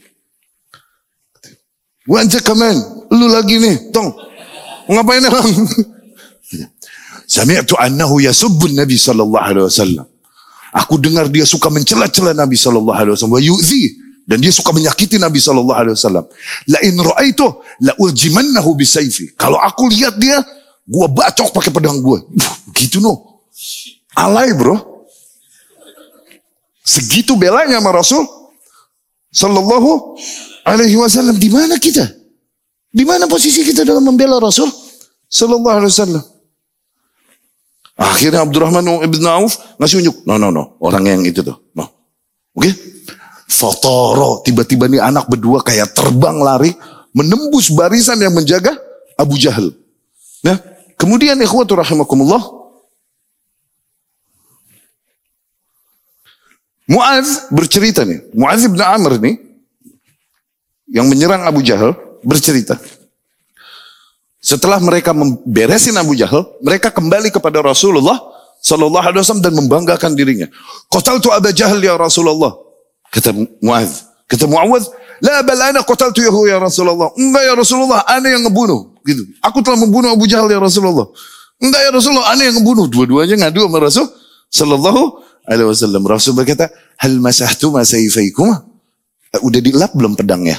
Wajah kaman. Lu lagi nih. Tong. Ngapain emang? Sami'tu annahu yasubbun Nabi sallallahu alaihi wasallam. Aku dengar dia suka mencela-cela Nabi sallallahu alaihi wasallam wa yu'zi dan dia suka menyakiti Nabi sallallahu alaihi wasallam. La in ra'aitu la urjimannahu bisayfi. Kalau aku lihat dia, gua bacok pakai pedang gua. Gitu no. Alay, Bro. Segitu belanya sama Rasul sallallahu alaihi wasallam. Di mana kita? Di mana posisi kita dalam membela Rasul? Sallallahu Alaihi Wasallam. Akhirnya Abdurrahman ibn Auf ngasih unjuk. No, no, no. Orang yang itu tuh. No. Oke? Okay? Fotoro. Tiba-tiba nih anak berdua kayak terbang lari. Menembus barisan yang menjaga Abu Jahal. Nah, kemudian ikhwatul rahimakumullah. Muaz bercerita nih. Muaz ibn Amr nih. Yang menyerang Abu Jahal bercerita. Setelah mereka memberesin Abu Jahal, mereka kembali kepada Rasulullah Sallallahu Alaihi Wasallam dan membanggakan dirinya. Qatal tu Abu Jahal ya Rasulullah. Kata Muaz. Kata Muaz, La bal ana qataltu yahu ya Rasulullah. Enggak ya Rasulullah, ana yang ngebunuh. Gitu. Aku telah membunuh Abu Jahal ya Rasulullah. Enggak ya Rasulullah, ana yang ngebunuh. Dua-duanya ngadu sama Rasul Sallallahu Alaihi Wasallam. Rasul berkata, Hal masahtuma sayfaikum? Udah dilap belum pedangnya?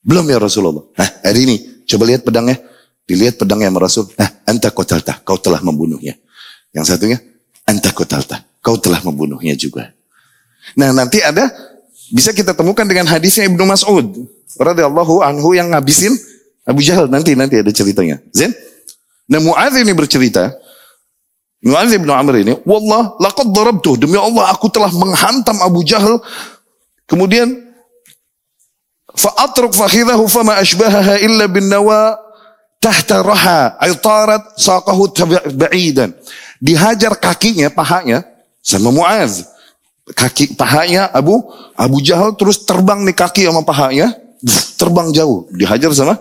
Belum ya Rasulullah. Nah, hari ini coba lihat pedangnya. Dilihat pedangnya sama Rasul. Nah, anta kotalta. Kau telah membunuhnya. Yang satunya, anta kotalta. Kau telah membunuhnya juga. Nah, nanti ada bisa kita temukan dengan hadisnya Ibnu Mas'ud radhiyallahu anhu yang ngabisin Abu Jahal nanti nanti ada ceritanya. Zain? Nah, Muadz ini bercerita Muadz bin Amr ini, "Wallah laqad darabtu." Demi Allah aku telah menghantam Abu Jahal. Kemudian Fa'atruk فخذه فما أشبهها illa بالنوى nawa رحى raha aitarat saqahu. Dihajar kakinya, pahanya sama Muaz. Kaki pahanya Abu Abu Jahal terus terbang nih kaki sama pahanya, terbang jauh, dihajar sama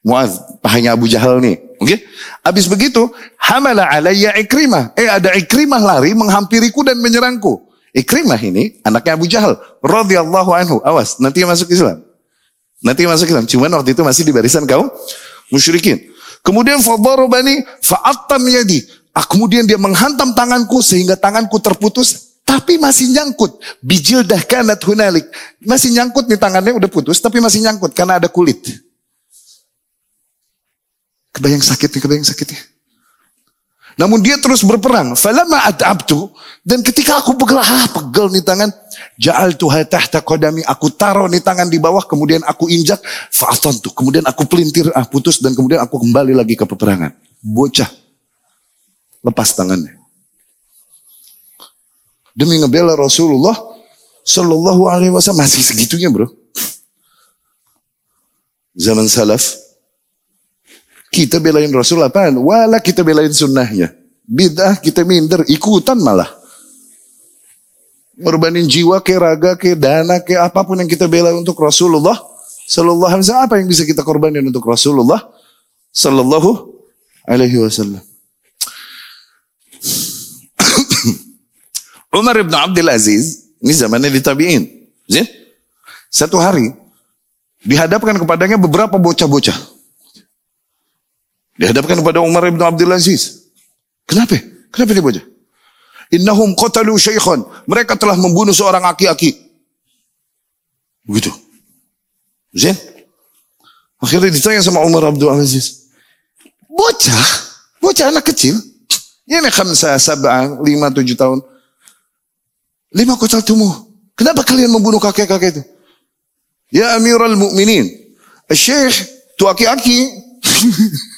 Muaz, pahanya Abu Jahal nih. Oke. Okay? Habis begitu, hamala alayya Ikrimah. Eh ada Ikrimah lari menghampiriku dan menyerangku. Ikrimah ini anaknya Abu Jahal radhiyallahu anhu. Awas, nanti masuk Islam. Nanti masuk Islam. Cuman waktu itu masih di barisan kaum musyrikin. Kemudian fadarabani fa'attam yadi. Ah, kemudian dia menghantam tanganku sehingga tanganku terputus tapi masih nyangkut. Bijil dah kanat hunalik. Masih nyangkut nih tangannya udah putus tapi masih nyangkut karena ada kulit. Kebayang sakitnya, kebayang sakitnya. Namun dia terus berperang. Falama adabtu. Dan ketika aku pegel, ah pegel nih tangan. Ja'al tuha tahta kodami. Aku taruh nih tangan di bawah. Kemudian aku injak. tuh. Kemudian aku pelintir, ah putus. Dan kemudian aku kembali lagi ke peperangan. Bocah. Lepas tangannya. Demi ngebela Rasulullah. Sallallahu alaihi wasallam. Masih segitunya bro. Zaman salaf kita belain Rasul apaan? Wala kita belain sunnahnya. Bidah kita minder, ikutan malah. Merbanin jiwa ke raga ke dana ke apa pun yang kita bela untuk Rasulullah Sallallahu alaihi wasallam. Apa yang bisa kita korbanin untuk Rasulullah Sallallahu alaihi wasallam. Umar ibn Abdul Aziz, ini zamannya di tabi'in. Satu hari, dihadapkan kepadanya beberapa bocah-bocah. Dihadapkan kepada Umar bin Abdul Aziz. Kenapa? Kenapa dia bocah? Innahum qatalu syaikhan. Mereka telah membunuh seorang aki-aki. Begitu. Zain? Akhirnya ditanya sama Umar Abdul Aziz. Bocah? Bocah anak kecil? Ini khamsa, sab'a, lima, tujuh tahun. Lima kotal tumuh. Kenapa kalian membunuh kakek-kakek itu? Ya Amirul Mukminin. Syekh, tu aki-aki.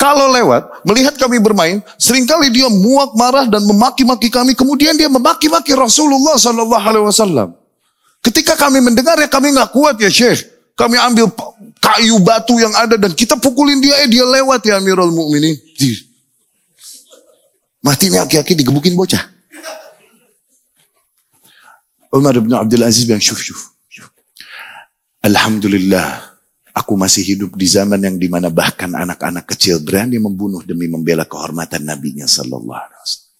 Kalau lewat, melihat kami bermain, sering kali dia muak marah dan memaki-maki kami. Kemudian dia memaki-maki Rasulullah Sallallahu Alaihi Wasallam. Ketika kami mendengar ya kami nggak kuat ya Syekh. Kami ambil kayu batu yang ada dan kita pukulin dia, eh dia lewat ya Amirul Mukminin. Mati nih aki-aki digebukin bocah. Umar bin Abdul Aziz bilang, syuf, syuf. Alhamdulillah. Aku masih hidup di zaman yang di mana bahkan anak-anak kecil berani membunuh demi membela kehormatan nabinya sallallahu alaihi wasallam.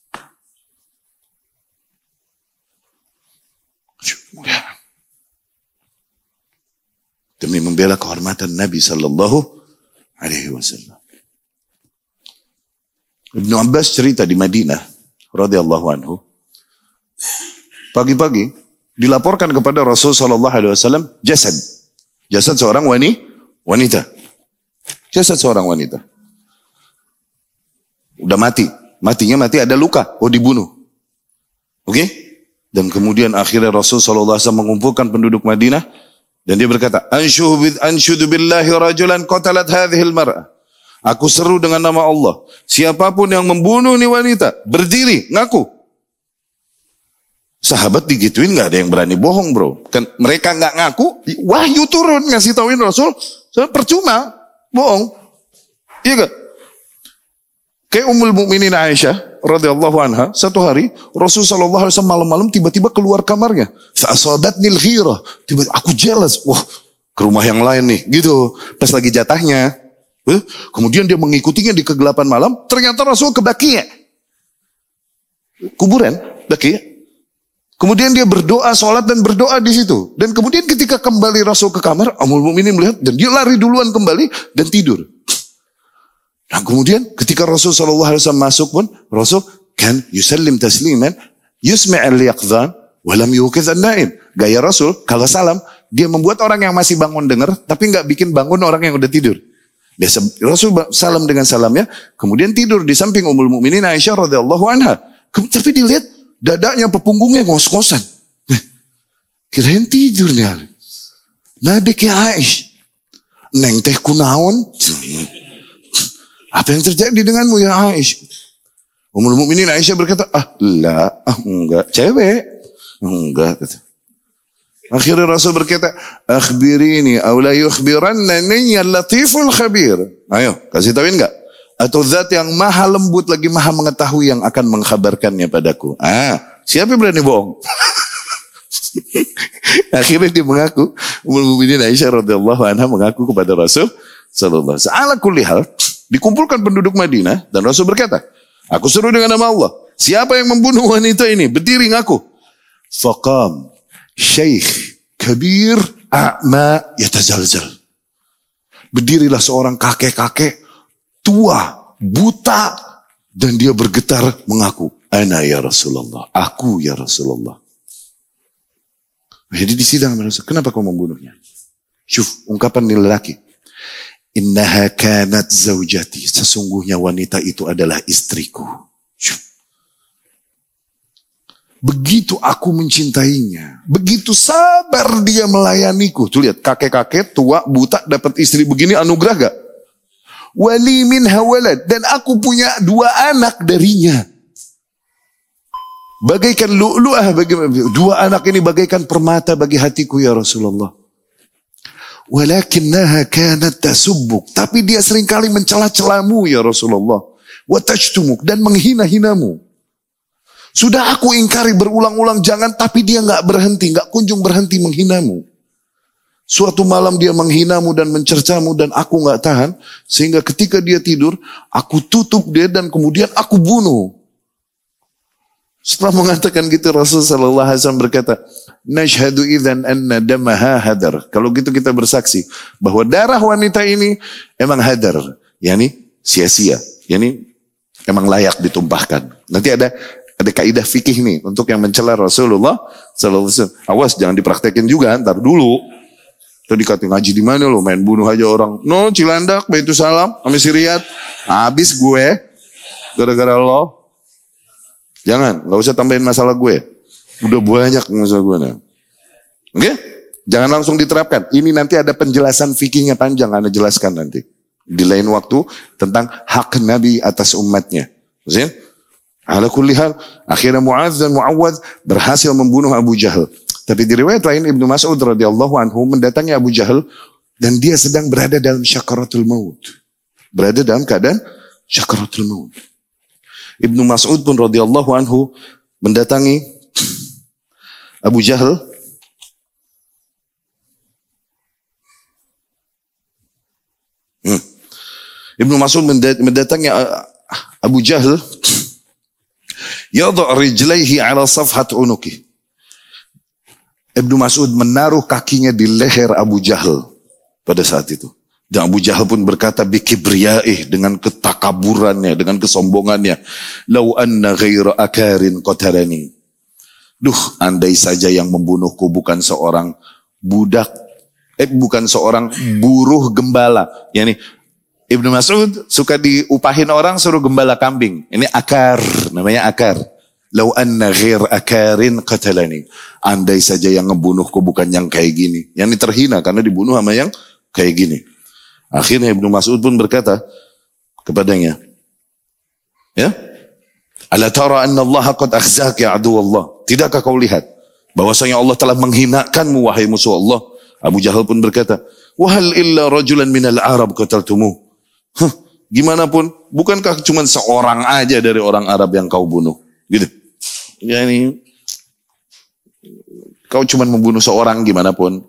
Demi membela kehormatan Nabi sallallahu alaihi wasallam. Ibnu Abbas cerita di Madinah radhiyallahu anhu. Pagi-pagi dilaporkan kepada Rasul sallallahu alaihi wasallam jasad Jasad seorang wanita. Jasad seorang wanita. Udah mati. Matinya mati ada luka. Oh dibunuh. Oke? Okay? Dan kemudian akhirnya Rasul SAW mengumpulkan penduduk Madinah. Dan dia berkata, Anshudu billahi rajulan qatalat hadhil mar'ah. Aku seru dengan nama Allah. Siapa pun yang membunuh ni wanita, berdiri, ngaku. Sahabat digituin nggak ada yang berani bohong bro. Kan mereka nggak ngaku, wahyu turun ngasih tauin Rasul, percuma bohong. Iya gak? Kayak Ummul Mukminin Aisyah radhiyallahu anha, satu hari Rasul sallallahu alaihi wasallam malam-malam tiba-tiba keluar kamarnya. nil ghirah. Tiba aku jealous. Wah, ke rumah yang lain nih, gitu. Pas lagi jatahnya. Eh, kemudian dia mengikutinya di kegelapan malam, ternyata Rasul ke. Kuburan, Bakia. Kemudian dia berdoa, sholat dan berdoa di situ. Dan kemudian ketika kembali Rasul ke kamar, Amul Mukminin melihat dan dia lari duluan kembali dan tidur. Dan kemudian ketika Rasul Shallallahu Alaihi Wasallam masuk pun, Rasul kan yusallim tasliman, yusmi' al-yaqdhan, walam yukiz naim Gaya Rasul, kalau salam, dia membuat orang yang masih bangun dengar, tapi nggak bikin bangun orang yang udah tidur. Dia Rasul salam dengan salamnya, kemudian tidur di samping Ummul Mukminin Aisyah radhiyallahu anha. Tapi dilihat dadanya pepunggungnya ngos-ngosan. Kirain tidur nih. Ke Aish. Neng teh kunaon. Apa yang terjadi denganmu ya Aish? Umul Mukminin Aisyah berkata, ah lah, ah enggak, cewek, enggak kata. Akhirnya Rasul berkata, akhbirini awla yukhbirannani ya latiful khabir. Ayo, kasih tahuin enggak? Atau zat yang maha lembut lagi maha mengetahui yang akan mengkhabarkannya padaku. Ah, siapa yang berani bohong? Akhirnya dia mengaku, Ummul Mukminin Aisyah radhiyallahu anha mengaku kepada Rasul sallallahu alaihi wasallam. kulli hal, Dikumpulkan penduduk Madinah dan Rasul berkata, Aku suruh dengan nama Allah. Siapa yang membunuh wanita ini? Berdiri ngaku. Faqam syekh kabir a'ma yatazalzal. Berdirilah seorang kakek-kakek tua, buta, dan dia bergetar mengaku, Ana ya Rasulullah, aku ya Rasulullah. Jadi di sidang kenapa kau membunuhnya? Syuf, ungkapan lelaki. Innaha kanat zaujati. Sesungguhnya wanita itu adalah istriku. Begitu aku mencintainya. Begitu sabar dia melayaniku. Tuh lihat, kakek-kakek tua buta dapat istri begini anugerah gak? Wali min hawalad. Dan aku punya dua anak darinya. Bagaikan lu'lu'ah. Dua anak ini bagaikan permata bagi hatiku ya Rasulullah. Walakinnaha kanat tasubuk. Tapi dia sering kali mencela-celamu ya Rasulullah. Watajtumuk dan menghina-hinamu. Sudah aku ingkari berulang-ulang jangan tapi dia nggak berhenti, nggak kunjung berhenti menghinamu. Suatu malam dia menghinamu dan mencercamu dan aku nggak tahan sehingga ketika dia tidur aku tutup dia dan kemudian aku bunuh. Setelah mengatakan gitu Rasul Sallallahu Alaihi berkata, Nashhadu idan anna damaha hadar. Kalau gitu kita bersaksi bahwa darah wanita ini emang hadar, yakni sia-sia, yakni emang layak ditumpahkan. Nanti ada ada kaidah fikih nih untuk yang mencela Rasulullah Sallallahu Alaihi Wasallam. Awas jangan dipraktekin juga, ntar dulu. Tadi kata ngaji di mana lo main bunuh aja orang. No Cilandak, Baitu Salam, sama Siriat. Habis gue gara-gara lo Jangan, nggak usah tambahin masalah gue. Udah banyak masalah gue. Oke? Okay? Jangan langsung diterapkan. Ini nanti ada penjelasan fikihnya panjang, Anda jelaskan nanti. Di lain waktu tentang hak Nabi atas umatnya. Maksudnya? Ala kulli hal, akhirnya Mu'adz dan Mu'awad berhasil membunuh Abu Jahal. Tapi di riwayat lain Ibnu Mas'ud radhiyallahu anhu mendatangi Abu Jahal dan dia sedang berada dalam syakaratul maut. Berada dalam keadaan syakaratul maut. Ibnu Mas'ud pun radhiyallahu anhu mendatangi Abu Jahal hmm. Ibnu Mas'ud mendatangi uh, Abu Jahal yadha rijlaihi ala safhat unuki Ibnu Mas'ud menaruh kakinya di leher Abu Jahal pada saat itu dan Abu Jahal pun berkata bikibriyaih dengan ketakaburannya, dengan kesombongannya. Lau anna ghaira akarin qatarani. Duh, andai saja yang membunuhku bukan seorang budak, eh bukan seorang buruh gembala. Yani Ibnu Mas'ud suka diupahin orang suruh gembala kambing. Ini akar, namanya akar. Lau anna ghair akarin qatalani. Andai saja yang membunuhku bukan yang kayak gini. Yang ini terhina karena dibunuh sama yang kayak gini. Akhirnya Ibnu Mas'ud pun berkata kepadanya, ya, Ala tara anna Allah qad akhzak ya adu Allah. Tidakkah kau lihat bahwasanya Allah telah menghinakanmu wahai musuh Allah? Abu Jahal pun berkata, "Wahal illa rajulan minal Arab qataltumu." Huh, gimana pun, bukankah cuma seorang aja dari orang Arab yang kau bunuh? Gitu. Ya ini kau cuma membunuh seorang gimana pun.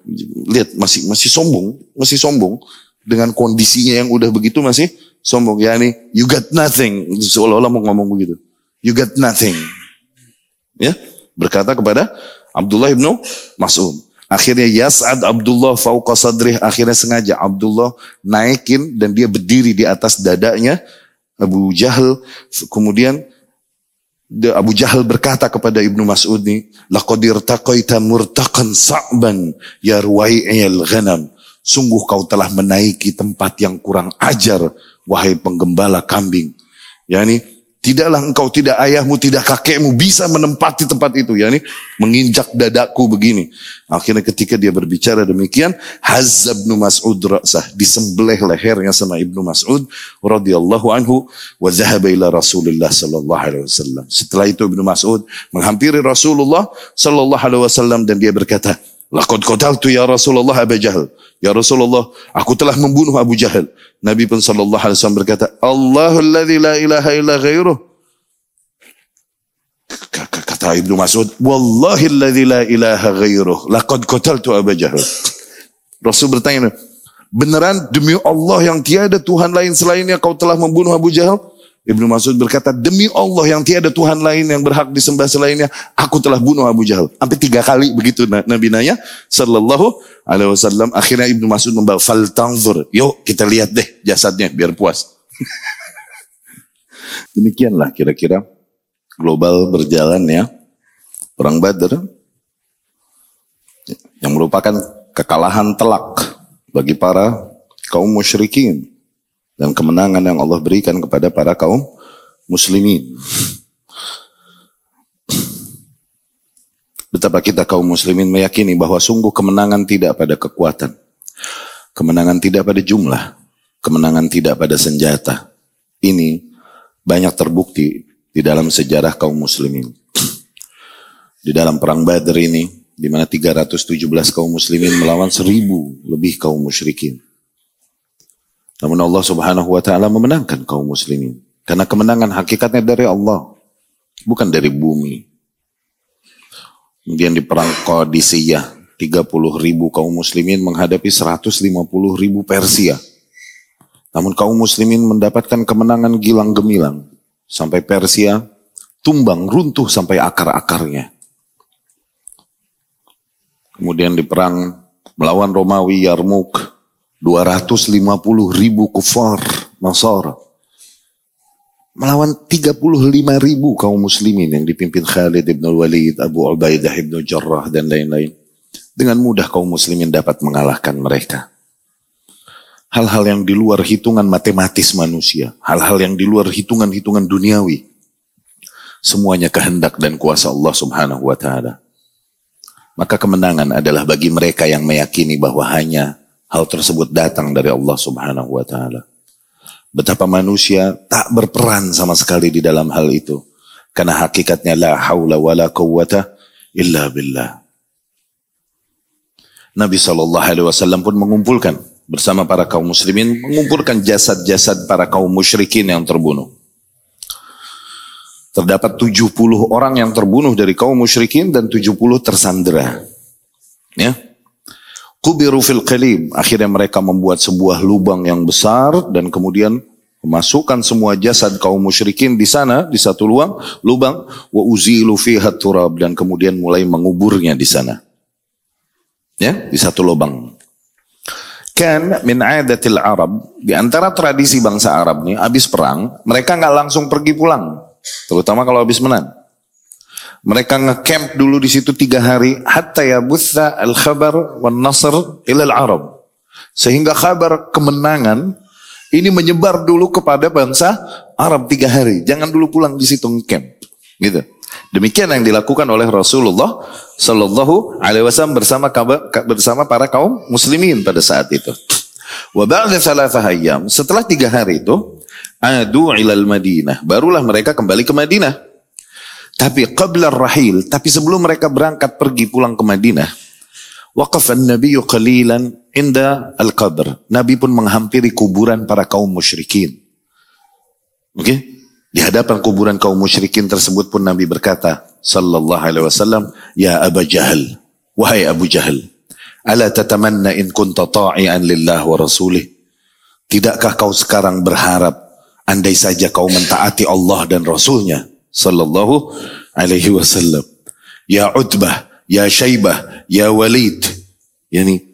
Lihat masih masih sombong, masih sombong dengan kondisinya yang udah begitu masih sombong. Ya ini, you got nothing. Seolah-olah mau ngomong begitu. You got nothing. Ya, berkata kepada Abdullah ibnu Mas'ud. Akhirnya Yas'ad Abdullah fauqa sadrih. Akhirnya sengaja Abdullah naikin dan dia berdiri di atas dadanya Abu Jahal. Kemudian Abu Jahal berkata kepada Ibnu Mas'ud ini, Laqad irtaqaita murtaqan sa'ban ya ruwai'il ghanam. Sungguh kau telah menaiki tempat yang kurang ajar, wahai penggembala kambing. Yani tidaklah engkau tidak ayahmu tidak kakekmu bisa menempati tempat itu. Yani menginjak dadaku begini. Akhirnya ketika dia berbicara demikian Hazab bin Mas'ud ra'sah disembelih lehernya sama Ibnu Mas'ud radhiyallahu anhu wa zahaba ila Rasulullah sallallahu alaihi wasallam. Setelah itu Ibnu Mas'ud menghampiri Rasulullah sallallahu alaihi wasallam dan dia berkata Laqad qataltu ya Rasulullah Abu Jahal. Ya Rasulullah, aku telah membunuh Abu Jahal. Nabi pun sallallahu alaihi wasallam berkata, Allahul ladzi la ilaha illa ghairuh. Kata Ibnu Mas'ud, Wallahi alladzi la ilaha ghairuh. Laqad qataltu Abu Jahal. Rasul bertanya, Beneran demi Allah yang tiada Tuhan lain selainnya kau telah membunuh Abu Jahal? Ibnu Mas'ud berkata, demi Allah yang tiada Tuhan lain yang berhak disembah selainnya, aku telah bunuh Abu Jahal. Sampai tiga kali begitu Nabi nanya, Sallallahu Alaihi Wasallam. Akhirnya Ibnu Mas'ud membawa fal tanzur. Yuk kita lihat deh jasadnya biar puas. Demikianlah kira-kira global berjalan ya. Perang Badar yang merupakan kekalahan telak bagi para kaum musyrikin dan kemenangan yang Allah berikan kepada para kaum muslimin. Betapa kita kaum muslimin meyakini bahwa sungguh kemenangan tidak pada kekuatan. Kemenangan tidak pada jumlah. Kemenangan tidak pada senjata. Ini banyak terbukti di dalam sejarah kaum muslimin. Di dalam perang Badr ini, di mana 317 kaum muslimin melawan 1000 lebih kaum musyrikin. Namun Allah Subhanahu wa taala memenangkan kaum muslimin. Karena kemenangan hakikatnya dari Allah, bukan dari bumi. Kemudian di perang Qadisiyah, 30 ribu kaum muslimin menghadapi 150 ribu Persia. Namun kaum muslimin mendapatkan kemenangan gilang gemilang. Sampai Persia tumbang, runtuh sampai akar-akarnya. Kemudian di perang melawan Romawi Yarmuk, 250 ribu kufar Nasara melawan 35 ribu kaum muslimin yang dipimpin Khalid ibn Walid, Abu Ubaidah ibn Jarrah dan lain-lain. Dengan mudah kaum muslimin dapat mengalahkan mereka. Hal-hal yang di luar hitungan matematis manusia. Hal-hal yang di luar hitungan-hitungan duniawi. Semuanya kehendak dan kuasa Allah subhanahu wa ta'ala. Maka kemenangan adalah bagi mereka yang meyakini bahwa hanya hal tersebut datang dari Allah Subhanahu wa taala. Betapa manusia tak berperan sama sekali di dalam hal itu. Karena hakikatnya la haula wala quwwata illa billah. Nabi Wasallam pun mengumpulkan bersama para kaum muslimin mengumpulkan jasad-jasad para kaum musyrikin yang terbunuh. Terdapat 70 orang yang terbunuh dari kaum musyrikin dan 70 tersandera. Ya, Kubiru fil qalib. Akhirnya mereka membuat sebuah lubang yang besar dan kemudian memasukkan semua jasad kaum musyrikin di sana di satu lubang, lubang wa uzilu fiha turab dan kemudian mulai menguburnya di sana. Ya, di satu lubang. Kan min adatil Arab, di antara tradisi bangsa Arab nih, habis perang, mereka nggak langsung pergi pulang, terutama kalau habis menang. Mereka ngecamp dulu di situ tiga hari. Hatta ya butha al-khabar wan nasr ilal Arab. Sehingga kabar kemenangan ini menyebar dulu kepada bangsa Arab tiga hari. Jangan dulu pulang di situ ngecamp. Gitu. Demikian yang dilakukan oleh Rasulullah Sallallahu Alaihi Wasallam bersama bersama para kaum muslimin pada saat itu. Wa setelah tiga hari itu adu ilal Madinah, barulah mereka kembali ke Madinah. Tapi qabla rahil, tapi sebelum mereka berangkat pergi pulang ke Madinah, waqaf an-nabiy qalilan inda al-qabr. Nabi pun menghampiri kuburan para kaum musyrikin. Oke? Okay? Di hadapan kuburan kaum musyrikin tersebut pun Nabi berkata, sallallahu alaihi wasallam, "Ya Abu Jahal, wahai Abu Jahal, ala tatamanna in kunta ta'ian lillah wa rasulih? Tidakkah kau sekarang berharap andai saja kau mentaati Allah dan Rasulnya? Sallallahu alaihi wasallam. Ya Utbah, ya Syaibah, ya Walid. Yani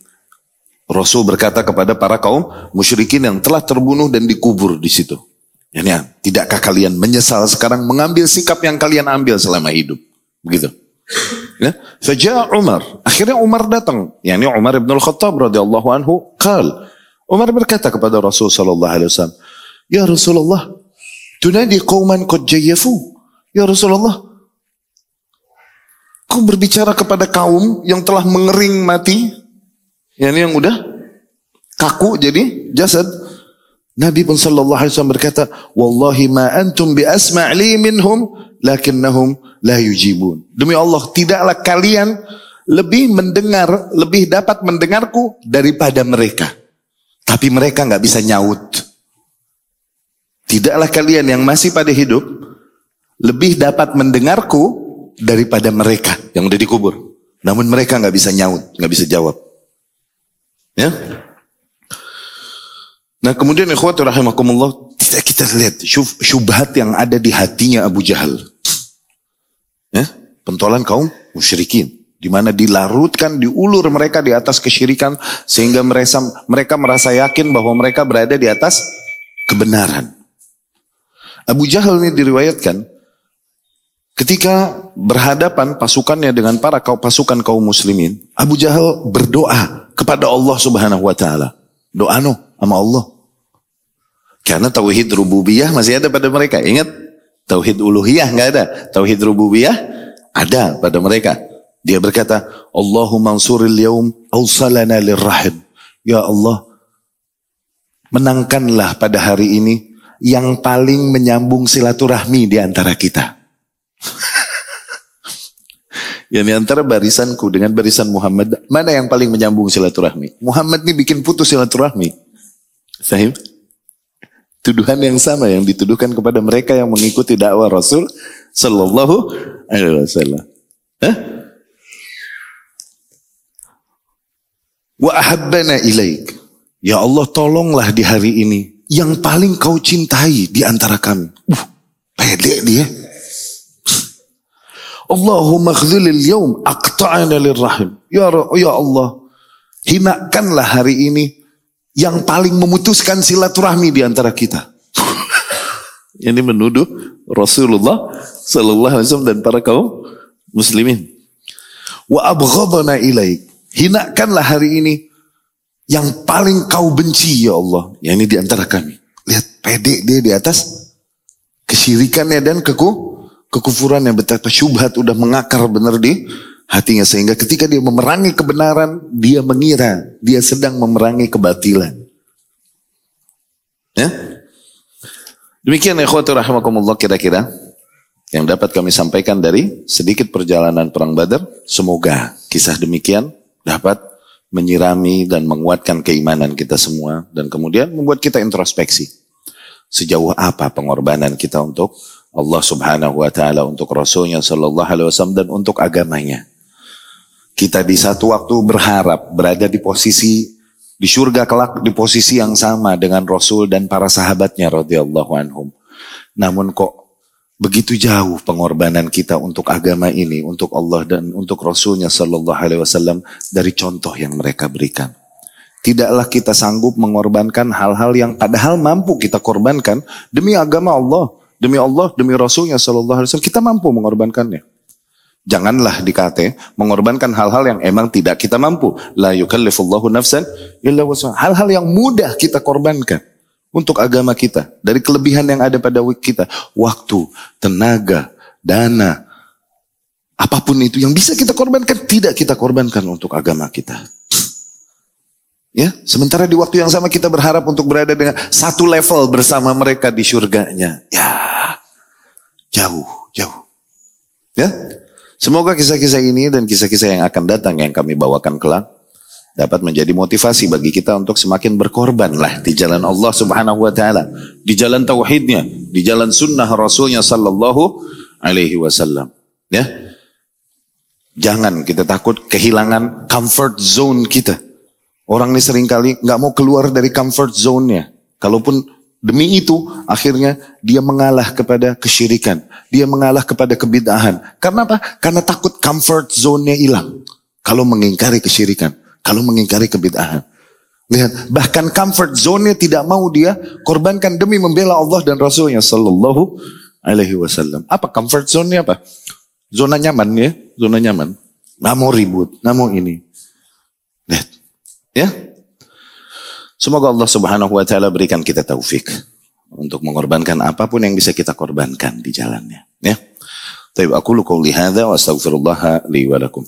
Rasul berkata kepada para kaum musyrikin yang telah terbunuh dan dikubur di situ. Yani, ya, tidakkah kalian menyesal sekarang mengambil sikap yang kalian ambil selama hidup? Begitu. Ya, saja Umar. Akhirnya Umar datang. Yani Umar bin Al-Khattab radhiyallahu anhu qal. Umar berkata kepada Rasul sallallahu alaihi wasallam, "Ya Rasulullah, tunadi qauman qad jayyafu." Ya Rasulullah, kau berbicara kepada kaum yang telah mengering mati, ya ini yang udah kaku jadi jasad. Nabi pun sallallahu alaihi wasallam berkata, "Wallahi ma antum bi asma'li minhum lakinnahum la yujibun." Demi Allah, tidaklah kalian lebih mendengar, lebih dapat mendengarku daripada mereka. Tapi mereka nggak bisa nyaut. Tidaklah kalian yang masih pada hidup lebih dapat mendengarku daripada mereka yang udah dikubur. Namun mereka nggak bisa nyaut, nggak bisa jawab. Ya. Nah kemudian ikhwati rahimakumullah kita, kita lihat syub, syubhat yang ada di hatinya Abu Jahal. Ya, pentolan kaum musyrikin di mana dilarutkan, diulur mereka di atas kesyirikan sehingga mereka mereka merasa yakin bahwa mereka berada di atas kebenaran. Abu Jahal ini diriwayatkan ketika berhadapan pasukannya dengan para kaum pasukan kaum muslimin, Abu Jahal berdoa kepada Allah Subhanahu wa taala. Doa no sama Allah. Karena tauhid rububiyah masih ada pada mereka. Ingat, tauhid uluhiyah nggak ada. Tauhid rububiyah ada pada mereka. Dia berkata, Allahumma ansuril yaum awsalana lirrahim. Ya Allah, menangkanlah pada hari ini yang paling menyambung silaturahmi di antara kita. Di antara barisanku dengan barisan Muhammad, mana yang paling menyambung silaturahmi? Muhammad ini bikin putus silaturahmi. Sahib? Tuduhan yang sama yang dituduhkan kepada mereka yang mengikuti dakwah Rasul Sallallahu Alaihi Wasallam. Wa ahabbana ilaik. Ya Allah tolonglah di hari ini. Yang paling kau cintai di antara kami. Uh, pede dia. Allahumma khzilil yawm aqta'ana lirrahim. Ya, ya Allah. Hinakanlah hari ini yang paling memutuskan silaturahmi di antara kita. Ini menuduh Rasulullah Sallallahu Alaihi Wasallam dan para kaum muslimin. Wa abghadana ilaik. Hinakanlah hari ini yang paling kau benci ya Allah. Yang ini di antara kami. Lihat pede dia di atas kesyirikannya dan keku, kekufuran yang betapa syubhat udah mengakar benar di hatinya. Sehingga ketika dia memerangi kebenaran, dia mengira dia sedang memerangi kebatilan. Ya? Demikian ya khawatir rahimakumullah kira-kira yang dapat kami sampaikan dari sedikit perjalanan perang Badar. Semoga kisah demikian dapat menyirami dan menguatkan keimanan kita semua dan kemudian membuat kita introspeksi. Sejauh apa pengorbanan kita untuk Allah Subhanahu wa taala, untuk Rasulnya sallallahu alaihi wasallam dan untuk agamanya. Kita di satu waktu berharap berada di posisi di surga kelak di posisi yang sama dengan Rasul dan para sahabatnya radhiyallahu anhum. Namun kok Begitu jauh pengorbanan kita untuk agama ini, untuk Allah dan untuk Rasulnya Sallallahu Alaihi Wasallam dari contoh yang mereka berikan. Tidaklah kita sanggup mengorbankan hal-hal yang padahal mampu kita korbankan demi agama Allah, demi Allah, demi Rasulnya Sallallahu Alaihi Wasallam. Kita mampu mengorbankannya. Janganlah dikate mengorbankan hal-hal yang emang tidak kita mampu. La yukallifullahu nafsan illa Hal-hal yang mudah kita korbankan untuk agama kita. Dari kelebihan yang ada pada kita. Waktu, tenaga, dana. Apa pun itu yang bisa kita korbankan, tidak kita korbankan untuk agama kita. Ya, sementara di waktu yang sama kita berharap untuk berada dengan satu level bersama mereka di surganya. Ya, jauh, jauh. Ya, semoga kisah-kisah ini dan kisah-kisah yang akan datang yang kami bawakan kelak dapat menjadi motivasi bagi kita untuk semakin berkorban lah di jalan Allah Subhanahu wa taala, di jalan tauhidnya, di jalan sunnah Rasulnya sallallahu alaihi wasallam. Ya. Jangan kita takut kehilangan comfort zone kita. Orang ini sering kali nggak mau keluar dari comfort zone-nya. Kalaupun demi itu akhirnya dia mengalah kepada kesyirikan, dia mengalah kepada kebid'ahan. Karena apa? Karena takut comfort zone-nya hilang. Kalau mengingkari kesyirikan. Kalau mengingkari kebid'ahan. Lihat, bahkan comfort zone-nya tidak mau dia korbankan demi membela Allah dan Rasulnya Sallallahu Alaihi Wasallam. Apa comfort zone-nya apa? Zona nyaman ya, zona nyaman. Nggak mau ribut, nggak mau ini. Ya. Semoga Allah Subhanahu Wa Taala berikan kita taufik untuk mengorbankan apa pun yang bisa kita korbankan di jalannya. Ya. Tapi aku lu qauli hadza wa astaghfirullah li wa lakum.